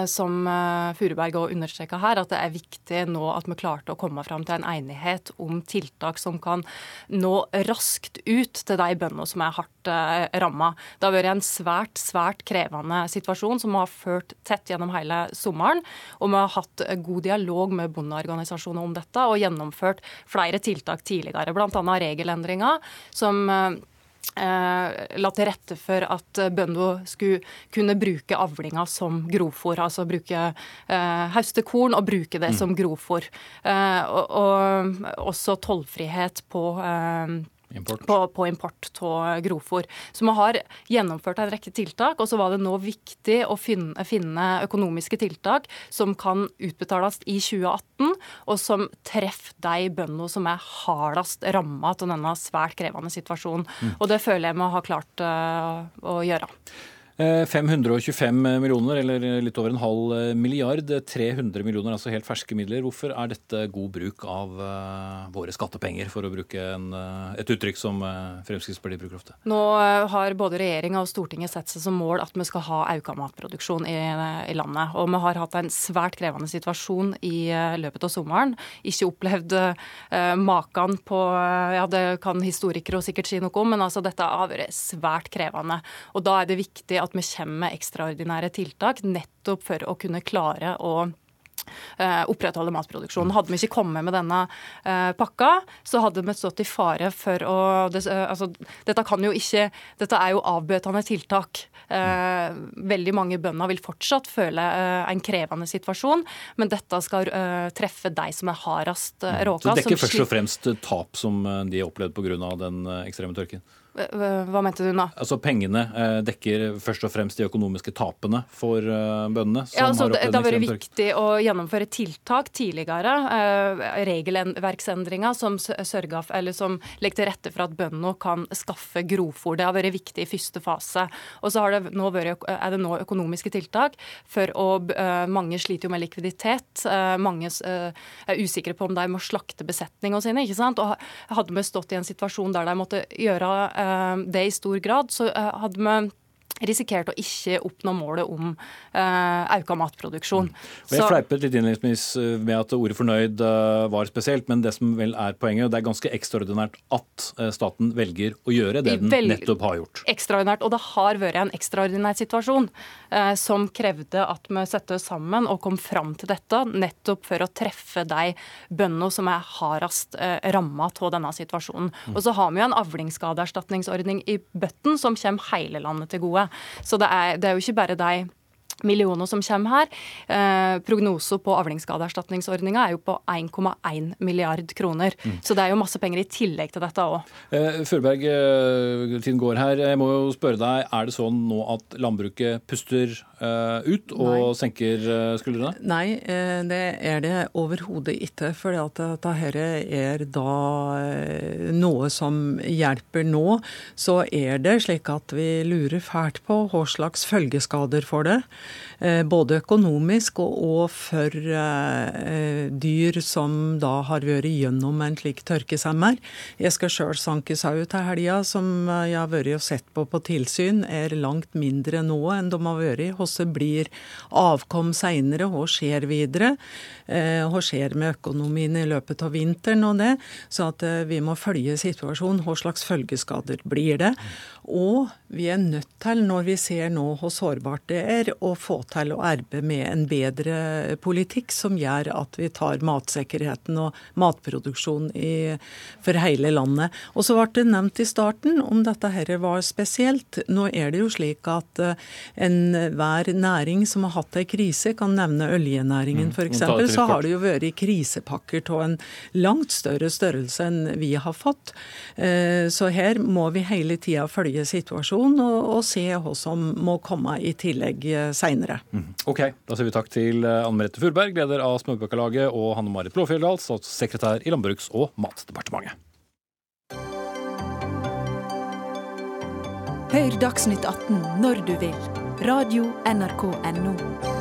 som eh, Furuberg òg understreka her, at det er viktig nå at vi klarte å komme fram til en enighet om tiltak som kan nå raskt ut til de bøndene som er hardt eh, ramma. Det har vært en svært, svært krevende situasjon som har ført tett gjennom hele sommeren. Og vi har hatt god dialog med bondeorganisasjoner om dette og gjennomført flere tiltak tidligere, bl.a. regelendringer som Eh, la til rette for at bøndene skulle kunne bruke avlinga som grovfôr. Altså bruke eh, høste korn og bruke det mm. som grovfôr. Eh, og, og, også tollfrihet på eh, Import. På, på, import av grovfòr. Så vi har gjennomført en rekke tiltak, og så var det nå viktig å finne, finne, økonomiske tiltak som kan utbetales i 2018, og som treffer de bøndene som er hardest ramma av denne svært krevende situasjonen. Mm. Og det føler jeg vi har klart uh, å gjøre. 525 eh, millioner, eller litt over en halv eh, milliard. 300 millioner, altså helt ferske midler. Hvorfor er dette god bruk av uh, våre skattepenger, for å bruke en, et uttrykk som Fremskrittspartiet bruker ofte? Nå har både regjeringa og Stortinget sett seg som mål at vi skal ha auka matproduksjon i, i, landet. Og vi har hatt en svært krevende situasjon i løpet av sommeren. Ikke opplevd maken på Ja, det kan historikere sikkert si noe om, men altså dette har vært svært krevende. Og da er det viktig at vi kommer med ekstraordinære tiltak nettopp for å kunne klare å eh, opprettholde matproduksjonen. Hadde vi ikke kommet med denne uh, pakka, så hadde vi stått i fare for å uh, altså, dette, kan jo ikke, dette er jo avbøtende tiltak. Veldig mange bønder vil fortsatt føle en krevende situasjon, men dette skal treffe de som er hardest råka. Så det dekker først og fremst tap som de har opplevd pga. den ekstreme tørken? Hva mente du nå? Altså Pengene eh, dekker først og fremst de økonomiske tapene for eh, bøndene? Ja, altså, det, det har vært viktig å gjennomføre tiltak tidligere. Eh, regelverksendringer som, som legger til rette for at bøndene kan skaffe grovfôr. Det har vært viktig i første fase. Og så det vært, er det nå økonomiske tiltak for å Mange sliter jo med likviditet. Mange er usikre på om de må slakte besetningene sine. ikke sant? Og hadde vi stått i en situasjon der de måtte gjøre det i stor grad, så eh, hadde vi risikert å ikke oppnå målet om eh, økt matproduksjon. Mm. Og jeg fleipet litt innledningsvis eh, med at ordet 'fornøyd' uh, var spesielt, men det som vel er poenget, det er ganske ekstraordinært at uh, staten velger å gjøre det den nettopp har gjort. Ekstraordinært, og det har vært en ekstraordinær situasjon uh, som krevde at vi satte oss sammen og kom fram til dette, nettopp for å treffe de bøndene som er hardest uh, ramma av denne situasjonen. Mm. Og så har vi jo en avlingsskadeerstatningsordning i bøtten som kommer hele landet til gode. Så det er, det er jo ikke bare de millioner som kommer her. Eh, prognoser på avlingsskadeerstatningsordninga er jo på 1,1 milliard kroner. Mm. Så det er jo masse penger i tillegg til dette òg. Eh, Førberg, eh, tiden går her. Jeg må jo spørre deg, er det sånn nå at landbruket puster eh, ut og Nei. senker eh, skuldrene? Nei, eh, det er det overhodet ikke. For dette er da noe som hjelper nå. Så er det slik at vi lurer fælt på hva slags følgeskader for det. Eh, både økonomisk og for eh, dyr som da har vært gjennom en slik tørkesemmer. Jeg skal sjøl sanke sau til helga, som jeg har vært og sett på på tilsyn, er langt mindre nå enn de har vært. Hvordan blir avkom seinere, hva skjer videre? Eh, hva skjer med økonomien i løpet av vinteren og det? Så at vi må følge situasjonen. Hva slags følgeskader blir det? Og vi er nødt til, når vi ser nå hvor sårbart det er, å få til å arbeide med en bedre politikk som gjør at vi tar matsikkerheten og matproduksjon i, for hele landet. Og så ble det nevnt i starten om dette her var spesielt. Nå er det jo slik at eh, enhver næring som har hatt ei krise, kan nevne oljenæringen mm. f.eks., så har det jo vært krisepakker av en langt større størrelse enn vi har fått. Eh, så her må vi hele tida følge følge situasjonen og, og se hva som må komme i tillegg eh, seinere. Mm. Ok, da sier vi takk til eh, Anne Merete Furberg, leder av Småbrukarlaget, og Hanne Marit Blåfjelldal, statssekretær i Landbruks- og matdepartementet. Hør Dagsnytt 18 når du vil. Radio NRK Radio.nrk.no.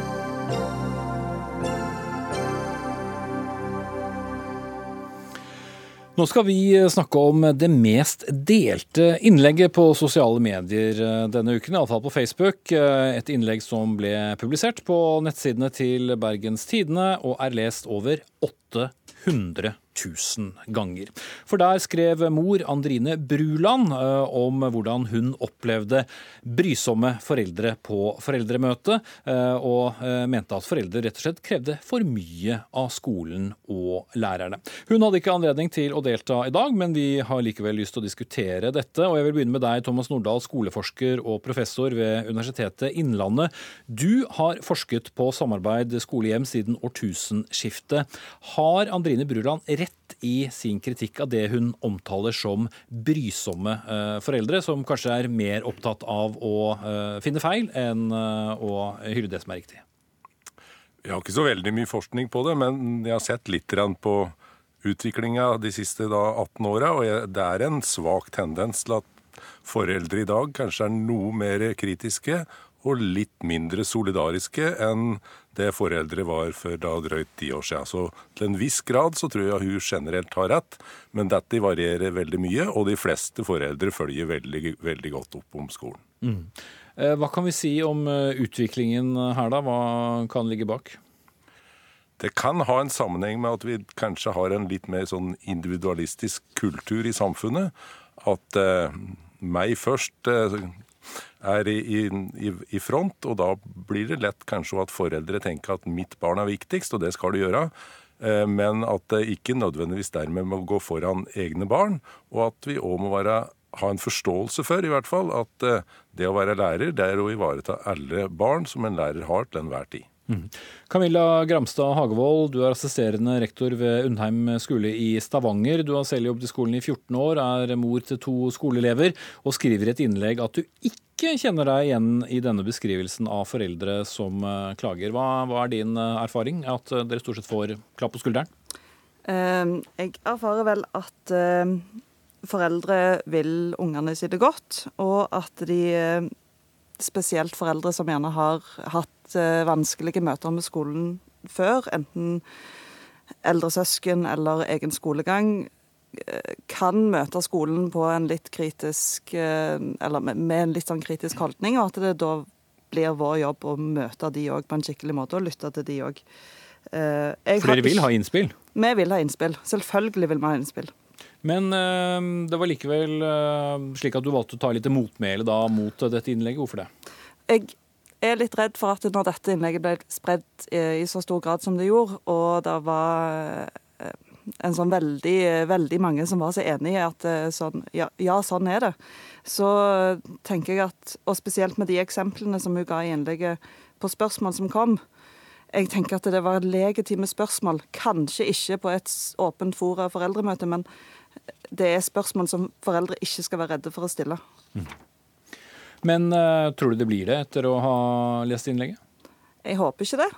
Nå skal vi snakke om det mest delte innlegget på sosiale medier eh, denne uken, iallfall på Facebook. Eh, et innlegg som ble publisert på nettsidene til Bergens Tidende og er lest over 800 000 ganger. For der skrev mor Andrine Bruland eh, om hvordan hun opplevde brysomme foreldre på foreldremøte, eh, og eh, mente at foreldre rett og slett krevde for mye av skolen og lærerne. Hun hadde ikke anledning til å delta i dag, men vi har likevel lyst til å diskutere dette. Og jeg vil begynne med deg, Thomas Nordahl, skoleforsker og professor ved Universitetet Innlandet. Du har forsket på samarbeid skole-hjem siden årtusenskiftet. Har Andrine Bruland rett rett i sin kritikk av det hun omtaler som brysomme eh, foreldre, som kanskje er mer opptatt av å eh, finne feil enn eh, å hylle det som er riktig? Jeg har ikke så veldig mye forskning på det, men jeg har sett litt på utviklinga de siste 18 åra, og det er en svak tendens til at foreldre i dag kanskje er noe mer kritiske og litt mindre solidariske enn det foreldre var for da drøyt ti år siden. Så til en viss grad så tror jeg hun generelt har rett, men dette varierer veldig mye, og de fleste foreldre følger veldig, veldig godt opp om skolen. Mm. Eh, hva kan vi si om eh, utviklingen her, da? Hva kan ligge bak? Det kan ha en sammenheng med at vi kanskje har en litt mer sånn individualistisk kultur i samfunnet. At eh, meg først eh, er i, i, i, front, og da blir det lett kanskje at foreldre tenker at mitt barn er viktigst, og det skal du gjøre. Eh, men at det ikke nødvendigvis dermed må gå foran egne barn, og at vi òg må være, ha en forståelse for i hvert fall, at eh, det å være lærer det er å ivareta alle barn som en lærer har til enhver tid. Mm. Camilla Gramstad Hagevold, du er assisterende rektor ved Undheim skole i Stavanger. Du har selv jobbet i skolen i 14 år, er mor til to skoleelever, og skriver i et innlegg at du ikke kjenner deg igjen i denne beskrivelsen av foreldre som eh, klager. Hva, hva er din eh, erfaring? At eh, dere stort sett får klapp på skulderen? Uh, jeg erfarer vel at foreldre vil ungene sine godt, og at de spesielt foreldre som gjerne har hatt eh, vanskelige møter med skolen før, enten eldre søsken eller egen skolegang, eh, kan møte skolen på en litt kritisk eh, Eller med en litt sånn kritisk holdning, og at det da blir vår jobb å møte de òg på en skikkelig måte, og lytte til de òg. For dere vil ha innspill? Vi vil ha innspill. Selvfølgelig vil vi ha innspill. Men det var likevel slik at du valgte å ta litt motmæle mot dette innlegget. Hvorfor det? Jeg er litt redd for at når dette innlegget ble spredd i så stor grad som det gjorde, og det var øh, en sånn veldig, veldig mange som var så enig i at sånn, ja, ja, sånn er det, så tenker jeg at, og spesielt med de eksemplene som hun ga i innlegget på spørsmål som kom, jeg tenker at det var legitime spørsmål. Kanskje ikke på et åpent fora foreldremøte, men det er spørsmål som foreldre ikke skal være redde for å stille. Mm. Men uh, tror du det blir det etter å ha lest innlegget? Jeg håper ikke det.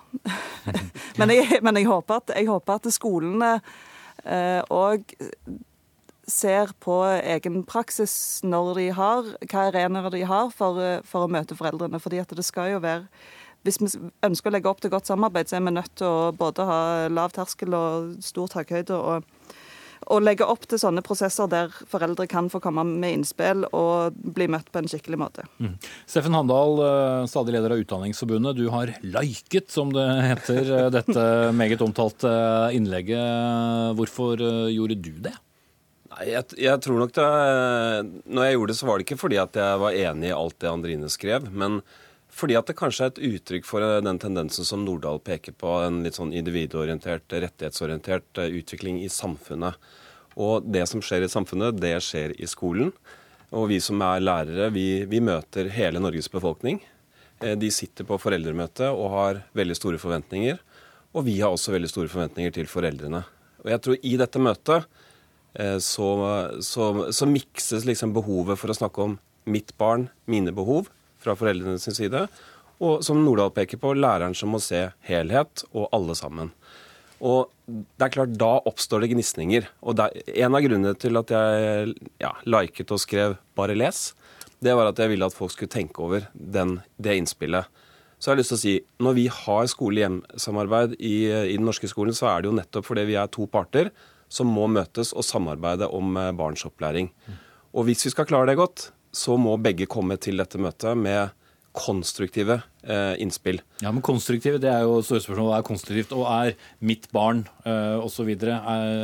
[LAUGHS] men, jeg, men jeg, håper at, jeg, håper at, skolene òg uh, ser på egen praksis når de har, hva arenaer de har for, for, å møte foreldrene. fordi at det skal jo være hvis vi ønsker å legge opp til godt samarbeid, så er vi nødt til å både ha lav terskel og stor takhøyde. og å legge opp til sånne prosesser der foreldre kan få komme med innspill og bli møtt på en skikkelig måte. Mm. Steffen Handal, eh, stadig leder av Utdanningsforbundet. Du har liket, som det heter, eh, dette meget omtalte innlegget. Hvorfor eh, gjorde du det? Nei, jeg, jeg, tror nok det Når jeg gjorde det, så var det ikke fordi at jeg var enig i alt det Andrine skrev. men fordi at det kanskje er et uttrykk for den tendensen som Nordahl peker på, en litt sånn individorientert, rettighetsorientert eh, utvikling i samfunnet. Og det som skjer i samfunnet, det skjer i skolen. Og vi som er lærere, vi, vi møter hele Norges befolkning. Eh, de sitter på foreldremøte og har veldig store forventninger. Og vi har også veldig store forventninger til foreldrene. Og jeg tror i dette møtet eh, så, så, så mikses liksom behovet for å snakke om mitt barn, mine behov, fra foreldrene sin side. Og som Nordahl peker på, læreren som må se helhet og alle sammen. Og det er klart, Da oppstår det gnisninger. Og En av grunnene til at jeg ja, liket og skrev 'bare les', det var at jeg ville at folk skulle tenke over den, det innspillet. Så jeg har lyst til å si, Når vi har skole-hjem-samarbeid i, i, den norske skolen, så er det jo nettopp fordi vi er to parter som må møtes og samarbeide om eh, barns opplæring. Og hvis vi skal klare det godt, så må begge komme til dette møtet med konstruktive eh, innspill. Ja, men konstruktive, det er jo store spørsmål. Hva er konstruktivt? Og er mitt barn eh, osv. Er,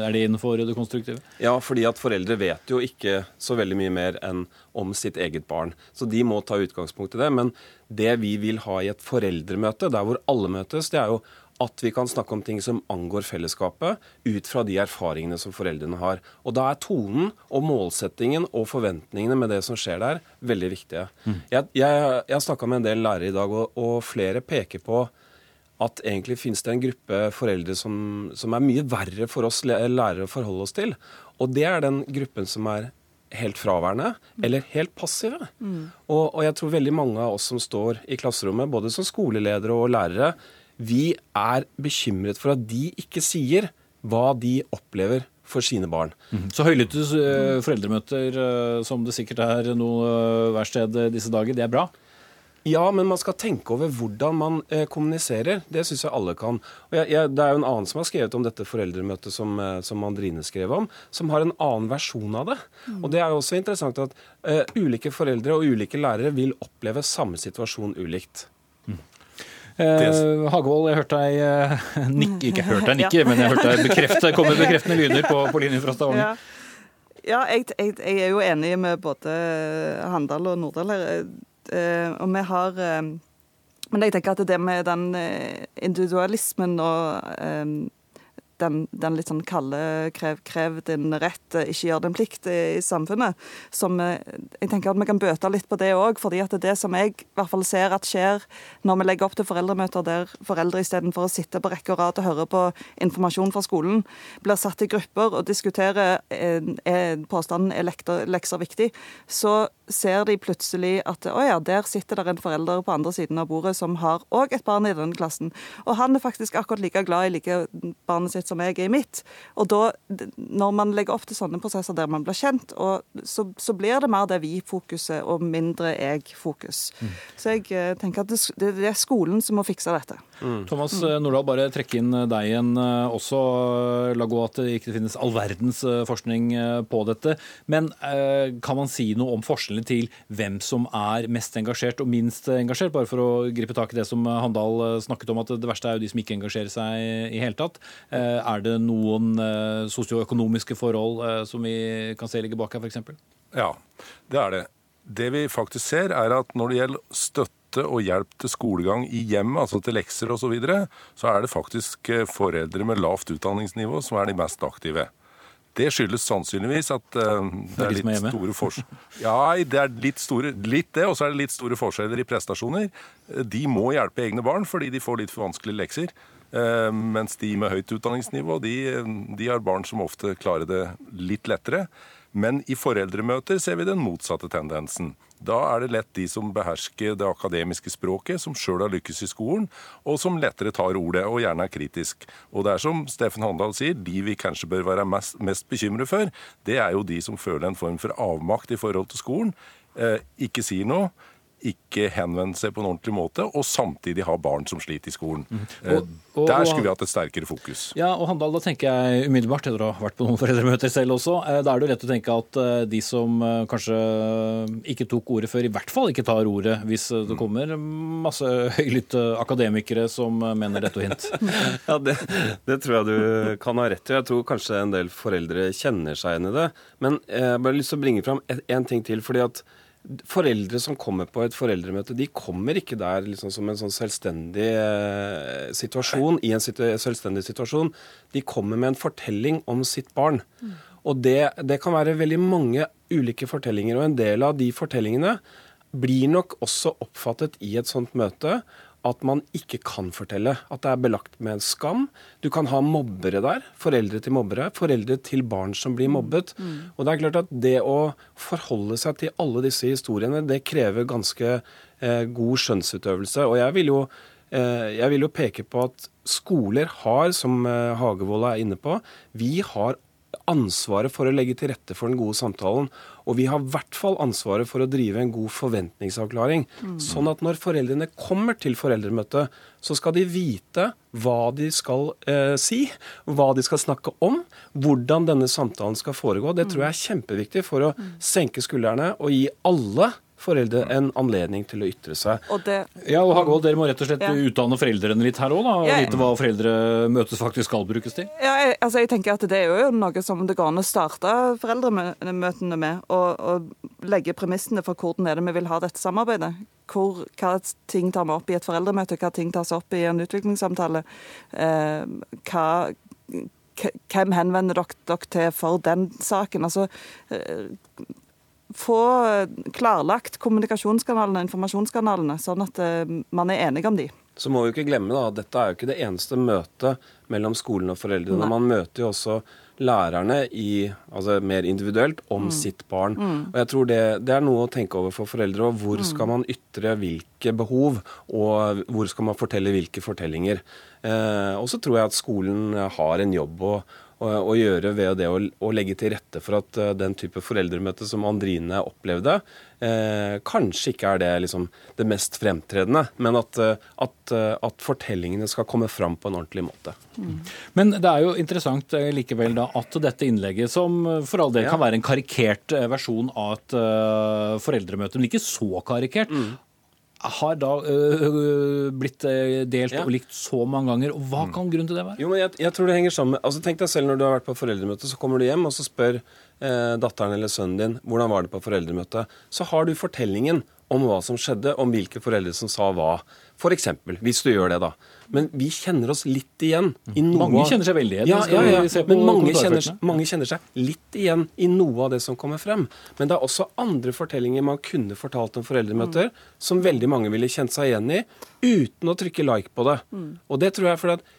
er det innenfor det konstruktive? Ja, fordi at foreldre vet jo ikke så veldig mye mer enn om sitt eget barn. Så de må ta utgangspunkt i det. Men det vi vil ha i et foreldremøte, der hvor alle møtes, det er jo at vi kan snakke om ting som angår fellesskapet, ut fra de erfaringene som foreldrene har. Og Da er tonen og målsettingen og forventningene med det som skjer der, veldig viktige. Mm. Jeg, jeg, jeg har snakka med en del lærere i dag, og, og flere peker på at egentlig finnes det en gruppe foreldre som, som er mye verre for oss lærere å forholde oss til. Og det er den gruppen som er helt fraværende mm. eller helt passive. Mm. Og, og, jeg tror veldig mange av oss som står i klasserommet, både som skoleledere og lærere, vi er bekymret for at de ikke sier hva de opplever for sine barn. Mm. Så høylytte uh, foreldremøter, uh, som det sikkert er noe uh, sted disse dager, det er bra? Ja, men man skal tenke over hvordan man eh, kommuniserer. Det syns jeg alle kan. Og jeg, jeg, det er jo en annen som har skrevet om dette foreldremøtet som, eh, som Andrine skrev om, som har en annen versjon av det. Mm. Og det er jo også interessant at eh, ulike foreldre og ulike lærere vil oppleve samme situasjon ulikt. Eh, Hagevold, jeg hørte deg eh, [LAUGHS] nikke Ikke hørte deg nikke, men jeg hørte deg bekrefte, komme bekreftende lyder på, på linjen fra Stavanger. Ja, ja jeg, jeg, jeg, er jo enig med både Handal og Nordahl her. Eh, og vi har Men jeg tenker at det med den individualismen og den, den, litt sånn kalde krev, krev, din rett, eh, ikke gjør din plikt i, i samfunnet. Som eh, jeg tenker at vi kan bøte litt på det òg, fordi at det er det som jeg i hvert fall ser at skjer når vi legger opp til foreldremøter der foreldre istedenfor å sitte på rekke og rad og høre på informasjon fra skolen, blir satt i grupper og diskuterer er, er påstanden er lekser viktig, så ser de plutselig at å ja, der sitter det en forelder på andre siden av bordet som har òg et barn i denne klassen. Og han er faktisk akkurat like glad i like barnet sitt som jeg er i mitt. Og da, når man legger opp til sånne prosesser der man blir kjent, så, så, blir det mer det vi-fokuset og mindre jeg-fokus. Mm. Så jeg eh, tenker at det, det, er skolen som må fikse dette. Thomas mm. Nordahl, bare trekke inn deg igjen eh, også. La gå at det ikke finnes all verdens forskning på dette. Men kan man si noe om forskjellene til hvem som er mest engasjert og minst engasjert? Bare for å gripe tak i det som Handal snakket om, at det verste er jo de som ikke engasjerer seg i hele tatt. Er det noen sosioøkonomiske forhold som vi kan se ligger bak her, f.eks.? Ja, det er det. Det vi faktisk ser, er at når det gjelder støtte og hjelp til skolegang i hjemmet, altså til lekser osv., så, videre, så er det faktisk eh, foreldre med lavt utdanningsnivå som er de mest aktive. Det skyldes sannsynligvis at uh, det er litt store forskjeller. [LAUGHS] Ja, det er litt store, litt det, og så er det litt store forskjeller i prestasjoner. De må hjelpe egne barn fordi de får litt for vanskelige lekser. Uh, mens de med høyt utdanningsnivå de, de har barn som ofte klarer det litt lettere. Men i foreldremøter ser vi den motsatte tendensen. Da er det lett de som behersker det akademiske språket, som sjøl har lykkes i skolen, og som lettere tar ordet, og gjerne er kritisk. Og det er som Steffen Handal sier, de vi kanskje bør være mest, mest bekymret for, det er jo de som føler en form for avmakt i forhold til skolen, eh, ikke sier noe ikke henvende seg på en ordentlig måte, og samtidig ha barn som sliter i skolen. Mm. Og, og, Der skulle vi hatt et sterkere fokus. Ja, og Handal, da tenker jeg umiddelbart, etter å ha vært på noen [LAUGHS] foreldremøter selv også, eh, da er det jo lett å tenke at eh, de som kanskje ikke tok ordet før, i hvert fall ikke tar ordet hvis det kommer masse [LAUGHS] høylytte akademikere som mener dette og hint. [LAUGHS] ja, det, det, tror jeg du kan ha rett i. Jeg tror kanskje en del foreldre kjenner seg igjen i det. Men jeg har bare lyst til å bringe fram en ting til. fordi at Foreldre som kommer på et foreldremøte, de kommer ikke der liksom som en sånn selvstendig eh, situasjon, i en situ selvstendig situasjon. De kommer med en fortelling om sitt barn. Mm. Og det, det, kan være veldig mange ulike fortellinger, og en del av de fortellingene blir nok også oppfattet i et sånt møte at man ikke kan fortelle. At det er belagt med en skam. Du kan ha mobbere der. Foreldre til mobbere. Foreldre til barn som blir mobbet. Mm. Og det er klart at det å forholde seg til alle disse historiene, det krever ganske eh, god skjønnsutøvelse. Og jeg vil jo eh, jeg vil jo peke på at skoler har, som eh, Hagevold er inne på, vi har ansvaret for å legge til rette for den gode samtalen. Og vi har i hvert fall ansvaret for å drive en god forventningsavklaring. Mm. Sånn at når foreldrene kommer til foreldremøtet, så skal de vite hva de skal eh, si, hva de skal snakke om, hvordan denne samtalen skal foregå. Det tror jeg er kjempeviktig for å mm. senke skuldrene og gi alle foreldre en anledning til å ytre seg. Og det... Ja, og Hagvold, Dere må rett og slett ja. utdanne foreldrene litt her òg? Og ja, vite hva foreldremøtet faktisk skal brukes til? Ja, jeg, altså jeg tenker at Det er jo noe som det går an å starte foreldremøtene med. Og, legge premissene for hvordan er det vi vil ha dette samarbeidet. Hvor, hva ting tar vi opp i et foreldremøte, hva ting tas opp i en utviklingssamtale. Eh, hva hvem henvender dere, dere til for den saken? Altså, eh, få klarlagt kommunikasjonskanalene informasjonskanalene, sånn at eh, man er enige om de. Så må vi ikke glemme da, at dette er jo ikke det eneste møtet mellom skolen og foreldrene. Nei. Man møter jo også lærerne i, altså mer individuelt om mm. sitt barn. Mm. Og jeg tror det, det, er noe å tenke over for foreldre. og Hvor mm. skal man ytre hvilke behov, og hvor skal man fortelle hvilke fortellinger. Eh, og så tror jeg at skolen har en jobb å å, gjøre ved det å, å, legge til rette for at uh, den type foreldremøte som Andrine opplevde, uh, kanskje ikke er det, liksom, det mest fremtredende, men at, uh, at, at, fortellingene skal komme fram på en ordentlig måte. Mm. Men det er jo interessant likevel da at dette innlegget, som for all del ja. kan være en karikert versjon av et foreldremøte, men ikke så karikert, mm har da øh, blitt delt ja. og likt så mange ganger. og Hva mm. kan grunnen til det være? Jo, men jeg, jeg, tror det henger sammen altså Tenk deg selv når du har vært på foreldremøte, så kommer du hjem og så spør eh, datteren eller sønnen din hvordan var det på foreldremøtet. Så har du fortellingen om hva som skjedde, om hvilke foreldre som sa hva. For eksempel, hvis du gjør det, da. Men vi kjenner oss litt igjen i noe Mange kjenner seg veldig igjen. Ja, ja, ja. Men mange kjenner, mange kjenner, seg litt igjen i noe av det som kommer frem. Men det er også andre fortellinger man kunne fortalt om foreldremøter, mm. som veldig mange ville kjent seg igjen i, uten å trykke like på det. Mm. Og det tror jeg fordi at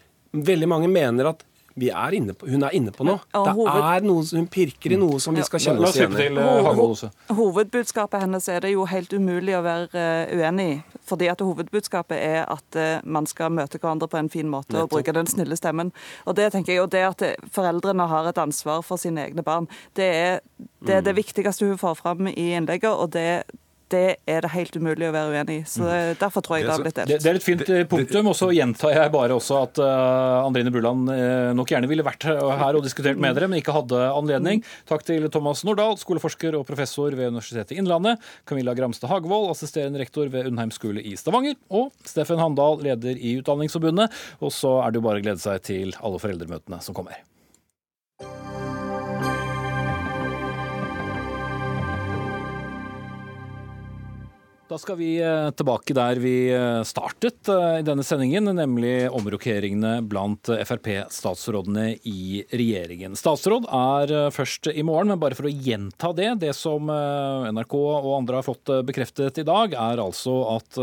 veldig mange mener at er på, hun er inne på noe. det er noe, Hun pirker i noe som vi skal kjenne oss igjen i. Eh, hovedbudskapet hennes er det jo helt umulig å være uh, uenig i. Fordi at Hovedbudskapet er at uh, man skal møte hverandre på en fin måte og bruke den snille stemmen. Og det tenker jeg, og det at foreldrene har et ansvar for sine egne barn, det er det, er det mm. viktigste hun får fram i innlegget. og det det er det helt umulig å være uenig i. Så mm. Derfor tror jeg det har blitt delt. Det, er et fint eh, punktum. Og så gjentar jeg bare også at uh, Andrine Bruland uh, nok gjerne ville vært her og diskutert med dere, men ikke hadde anledning. Takk til Thomas Nordahl, skoleforsker og professor ved Universitetet i Innlandet. Camilla Gramstad Hagvold, assisterende rektor ved Undheim skole i Stavanger. Og Steffen Handal, leder i Utdanningsforbundet. Og så er det jo bare å glede seg til alle foreldremøtene som kommer. Da skal vi eh, tilbake der vi eh, startet eh, i denne sendingen, nemlig omrokeringene blant Frp-statsrådene i regjeringen. Statsråd er først i morgen, men bare for å gjenta det. Det som NRK og andre har fått bekreftet i dag, er altså at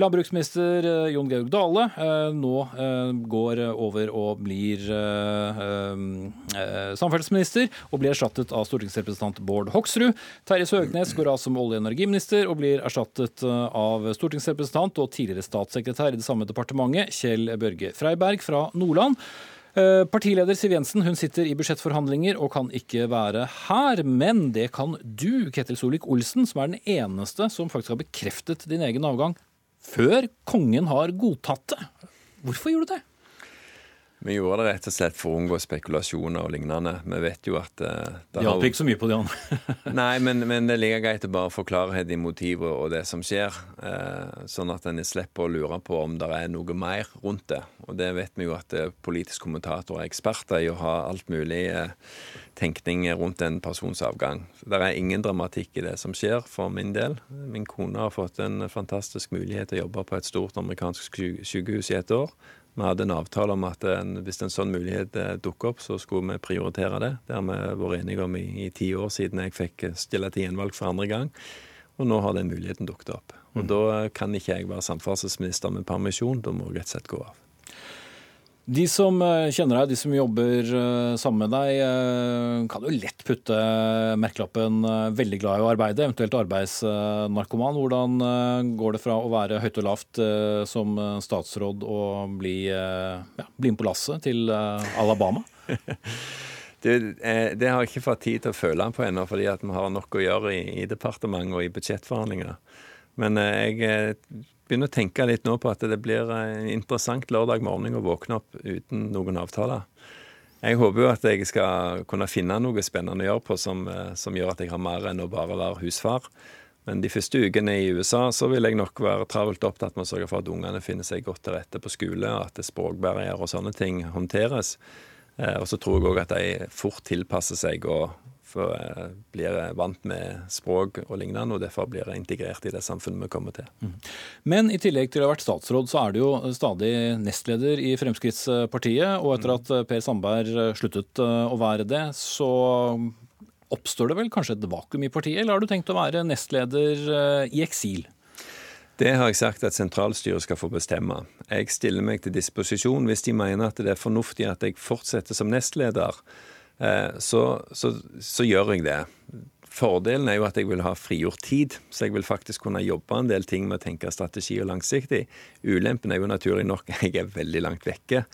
landbruksminister Jon Georg Dale nå går over og blir samferdselsminister, og blir erstattet av stortingsrepresentant Bård Hoksrud. Terje Søgnes går av som olje- og energiminister og blir erstattet erstattet eh, av stortingsrepresentant og tidligere statssekretær i det samme departementet, Kjell Børge Freiberg fra Nordland. Eh, partileder Siv Jensen hun sitter i budsjettforhandlinger og kan ikke være her. Men det kan du, Ketil Solvik-Olsen, som er den eneste som faktisk har bekreftet din egen avgang før kongen har godtatt det. Hvorfor gjorde du det? Vi gjorde det rett og slett for å unngå spekulasjoner og lignende. Vi vet jo at uh, Det hjalp ikke så mye på de andre. [LAUGHS] Nei, men, men, det er like greit å bare få klarhet i motivet og det som skjer. Uh, sånn at en slipper å lure på om det er noe mer rundt det. Og det vet vi jo at uh, politisk kommentator er eksperter i å ha alt mulig tenkning rundt en persons avgang. Det er ingen dramatikk i det som skjer, for min del. Min kone har fått en fantastisk mulighet til å jobbe på et stort amerikansk sykehus i et år. Vi hadde en avtale om at en, hvis en sånn mulighet eh, dukker opp, så skulle vi prioritere det. Det har vi vært enige om i, i ti år siden jeg fikk stille til gjenvalg for andre gang. Og nå har den muligheten dukket opp. Og mm. da kan ikke jeg være samferdselsminister med permisjon, da må jeg rett og slett gå av. De som eh, kjenner deg, de som jobber eh, sammen med deg, eh, kan jo lett putte merkelappen 'veldig glad i å arbeide', eventuelt arbeidsnarkoman. Hvordan går det fra å være høyt og lavt som statsråd og bli, ja, bli med på lasset til Alabama? [LAUGHS] Eh, det, har jeg ikke fått tid til å føle på ennå, fordi vi har nok å gjøre i, i departementet og i budsjettforhandlinger. Men jeg begynner å tenke litt nå på at det blir en interessant lørdag morgen å våkne opp uten noen avtaler. Jeg håper jo at jeg skal kunne finne noe spennende å gjøre på som, som gjør at jeg har mer enn å bare være husfar. Men de første ukene i USA så vil jeg nok være travelt opptatt med å sørge for at ungene finner seg godt til rette på skole, at språkbarrierer og sånne ting håndteres. Eh, og så tror jeg òg at de fort tilpasser seg og eh, blir vant med språk og lignende, og derfor blir integrert i det samfunnet vi kommer til. Mm. Men i tillegg til å ha vært statsråd, så er du jo stadig nestleder i Fremskrittspartiet. Og etter at Per Sandberg sluttet eh, å være det, så oppstår det vel kanskje et vakuum i partiet, eller har du tenkt å være nestleder i eksil? Det har jeg sagt at sentralstyret skal få bestemme. Jeg stiller meg til disposisjon hvis de mener at det er fornuftig at jeg fortsetter som nestleder. Eh, så, så, så gjør jeg det. Fordelen er jo at jeg vil ha frigjort tid, så jeg vil faktisk kunne jobbe en del ting med å tenke strategi og langsiktig. Ulempen er jo naturlig nok [LAUGHS] jeg er veldig langt vekke.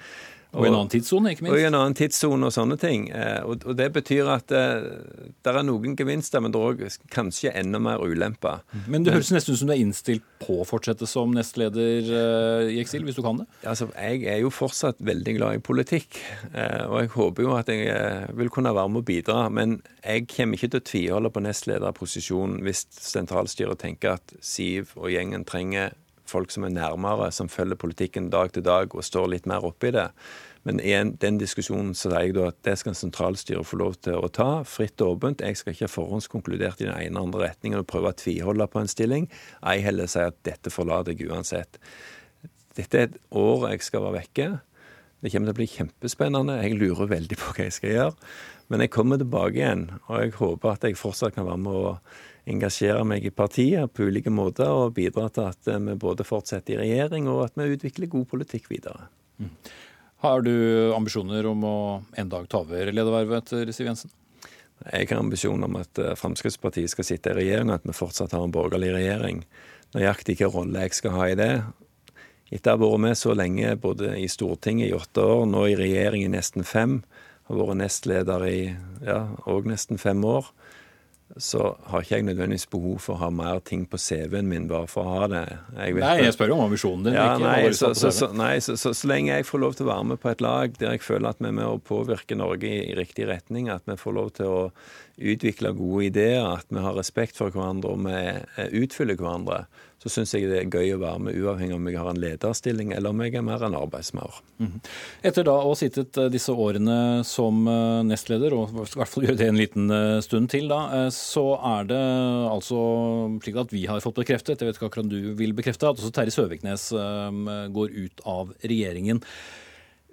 Og, i en annen tidssone, ikke minst. Og i en annen tidssone og sånne ting. Eh, og, og, det betyr at eh, det er noen gevinster, men det er òg kanskje enda mer ulemper. Men det høres nesten ut som du er innstilt på å fortsette som nestleder eh, i eksil, hvis du kan det? Altså, Jeg er jo fortsatt veldig glad i politikk, og jeg håper jo at jeg vil kunne være med å bidra. Men jeg kommer ikke til å tviholde på nestlederposisjonen hvis sentralstyret tenker at Siv og gjengen trenger folk som er nærmere, som følger politikken dag til dag og står litt mer oppi det. Men i den diskusjonen så sier jeg da at det skal sentralstyret få lov til å ta, fritt og åpent. Jeg skal ikke ha forhåndskonkludert i den ene eller andre retningen og prøve å tviholde på en stilling. Ei heller si at dette forlater jeg uansett. Dette er et år jeg skal være vekke. Det kommer til å bli kjempespennende. Jeg lurer veldig på hva jeg skal gjøre. Men jeg kommer tilbake igjen, og jeg håper at jeg fortsatt kan være med å engasjere meg i partiet på ulike måter og bidra til at vi både fortsetter i regjering og at vi utvikler god politikk videre. Mm. Har du ambisjoner om å en dag ta over ledervervet etter Siv Jensen? Jeg har ambisjoner om at eh, Fremskrittspartiet skal sitte i regjering, og at vi fortsatt har en borgerlig regjering. Nøyaktig hvilken rolle jeg skal ha i det. Etter å ha vært med så lenge både i Stortinget i åtte år, nå i regjering i nesten fem, har vært nestleder i ja, òg nesten fem år, så har ikke jeg nødvendigvis behov for å ha mer ting på CV-en min bare for å ha det. Jeg nei, jeg spør jo om ambisjonen din. Ja, nei, så, så, så, nei så, lenge jeg får lov til å være med på et lag der jeg føler at vi er med å påvirke Norge i, i riktig retning, at vi får lov til å utvikle gode ideer, at vi har respekt for hverandre og vi utfyller hverandre, så syns jeg det er gøy å være med, uavhengig om jeg har en lederstilling eller om jeg er mer en arbeidsmaur. Mm. Etter da å ha sittet eh, disse årene som eh, nestleder, og i hvert fall gjøre det en liten eh, stund til, da, så er det altså slik at vi har fått bekreftet, jeg vet ikke akkurat du vil bekrefte, at også Terje Søviknes går ut av regjeringen.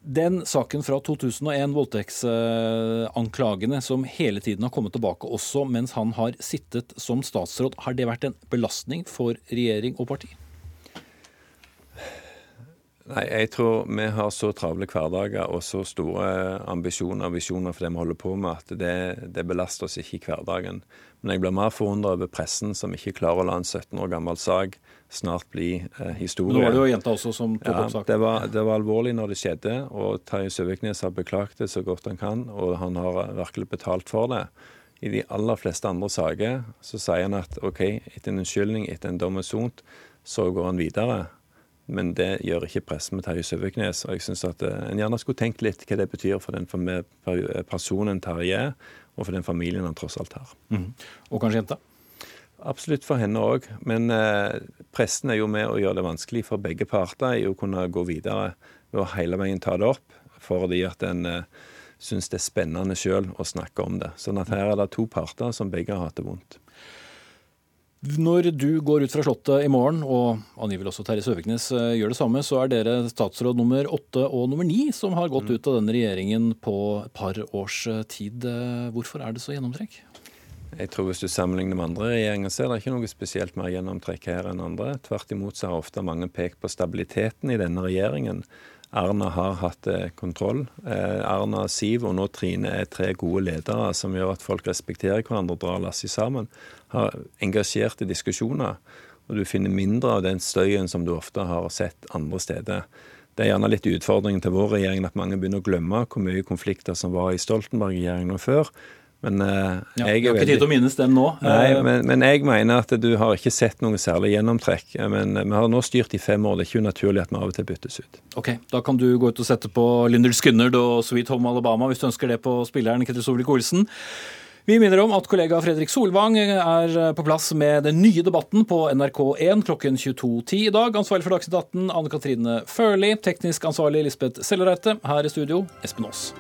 Den saken fra 2001, voldtektsanklagene som hele tiden har kommet tilbake også mens han har sittet som statsråd, har det vært en belastning for regjering og parti? Nei, jeg tror vi har så travle hverdager og så store ambisjoner og visjoner for det vi holder på med, at det, det belaster oss ikke i hverdagen. Men jeg blir mer forundra over pressen som ikke klarer å la en 17 år gammel sak snart bli eh, historie. Nå var det jo jenta også som tok opp saken. Det var, det var, alvorlig når det skjedde, og Terje Søviknes har beklaget det så godt han kan, og han har virkelig betalt for det. I de aller fleste andre saker så sier han at OK, etter en unnskyldning, etter en dom er sont, så går han videre. Men det gjør ikke pressen med Terje Søviknes. Og jeg syns at eh, en gjerne skulle tenkt litt hva det betyr for den personen Terje er, og for den familien han tross alt har. Mm. Og kanskje jenta? Absolutt for henne òg. Men eh, pressen er jo med å gjøre det vanskelig for begge parter i å kunne gå videre ved å hele veien ta det opp, fordi at en eh, syns det er spennende sjøl å snakke om det. Sånn at her er det to parter som begge har hatt det vondt. Når du går ut fra Slottet i morgen, og angivelig også Terje Søviknes eh, gjør det samme, så er dere statsråd nummer åtte og nummer ni som har gått mm. ut av denne regjeringen på et par års eh, tid. Eh, hvorfor er det så gjennomtrekk? Jeg tror Hvis du sammenligner med andre regjeringer, så er det ikke noe spesielt mer gjennomtrekk her enn andre. Tvert imot så har ofte mange pekt på stabiliteten i denne regjeringen. Erna har hatt eh, kontroll. Eh, Erna, Siv og nå Trine er tre gode ledere som gjør at folk respekterer hverandre og drar lasset sammen. Har engasjerte diskusjoner. Og du finner mindre av den støyen som du ofte har sett andre steder. Det er gjerne litt utfordringen til vår regjering at mange begynner å glemme hvor mye konflikter som var i Stoltenberg-regjeringen før. Men uh, ja, jeg Vi har ikke tid til å minnes dem nå. Nei, men, men, jeg mener at du har ikke sett noe særlig gjennomtrekk. Men vi har nå styrt i fem år. Det er ikke unaturlig at vi av og til byttes ut. Ok, Da kan du gå ut og sette på Lyndall Skynnerd og Sweet Home Alabama hvis du ønsker det på spilleren Ketil Solvik-Olsen. Vi minner om at kollega Fredrik Solvang er på plass med den nye debatten på NRK1 klokken 22.10 i dag. Ansvarlig for Dagsnytt 18 Anne Katrine Førli. Teknisk ansvarlig Lisbeth Sellereite. Her i studio Espen Aas.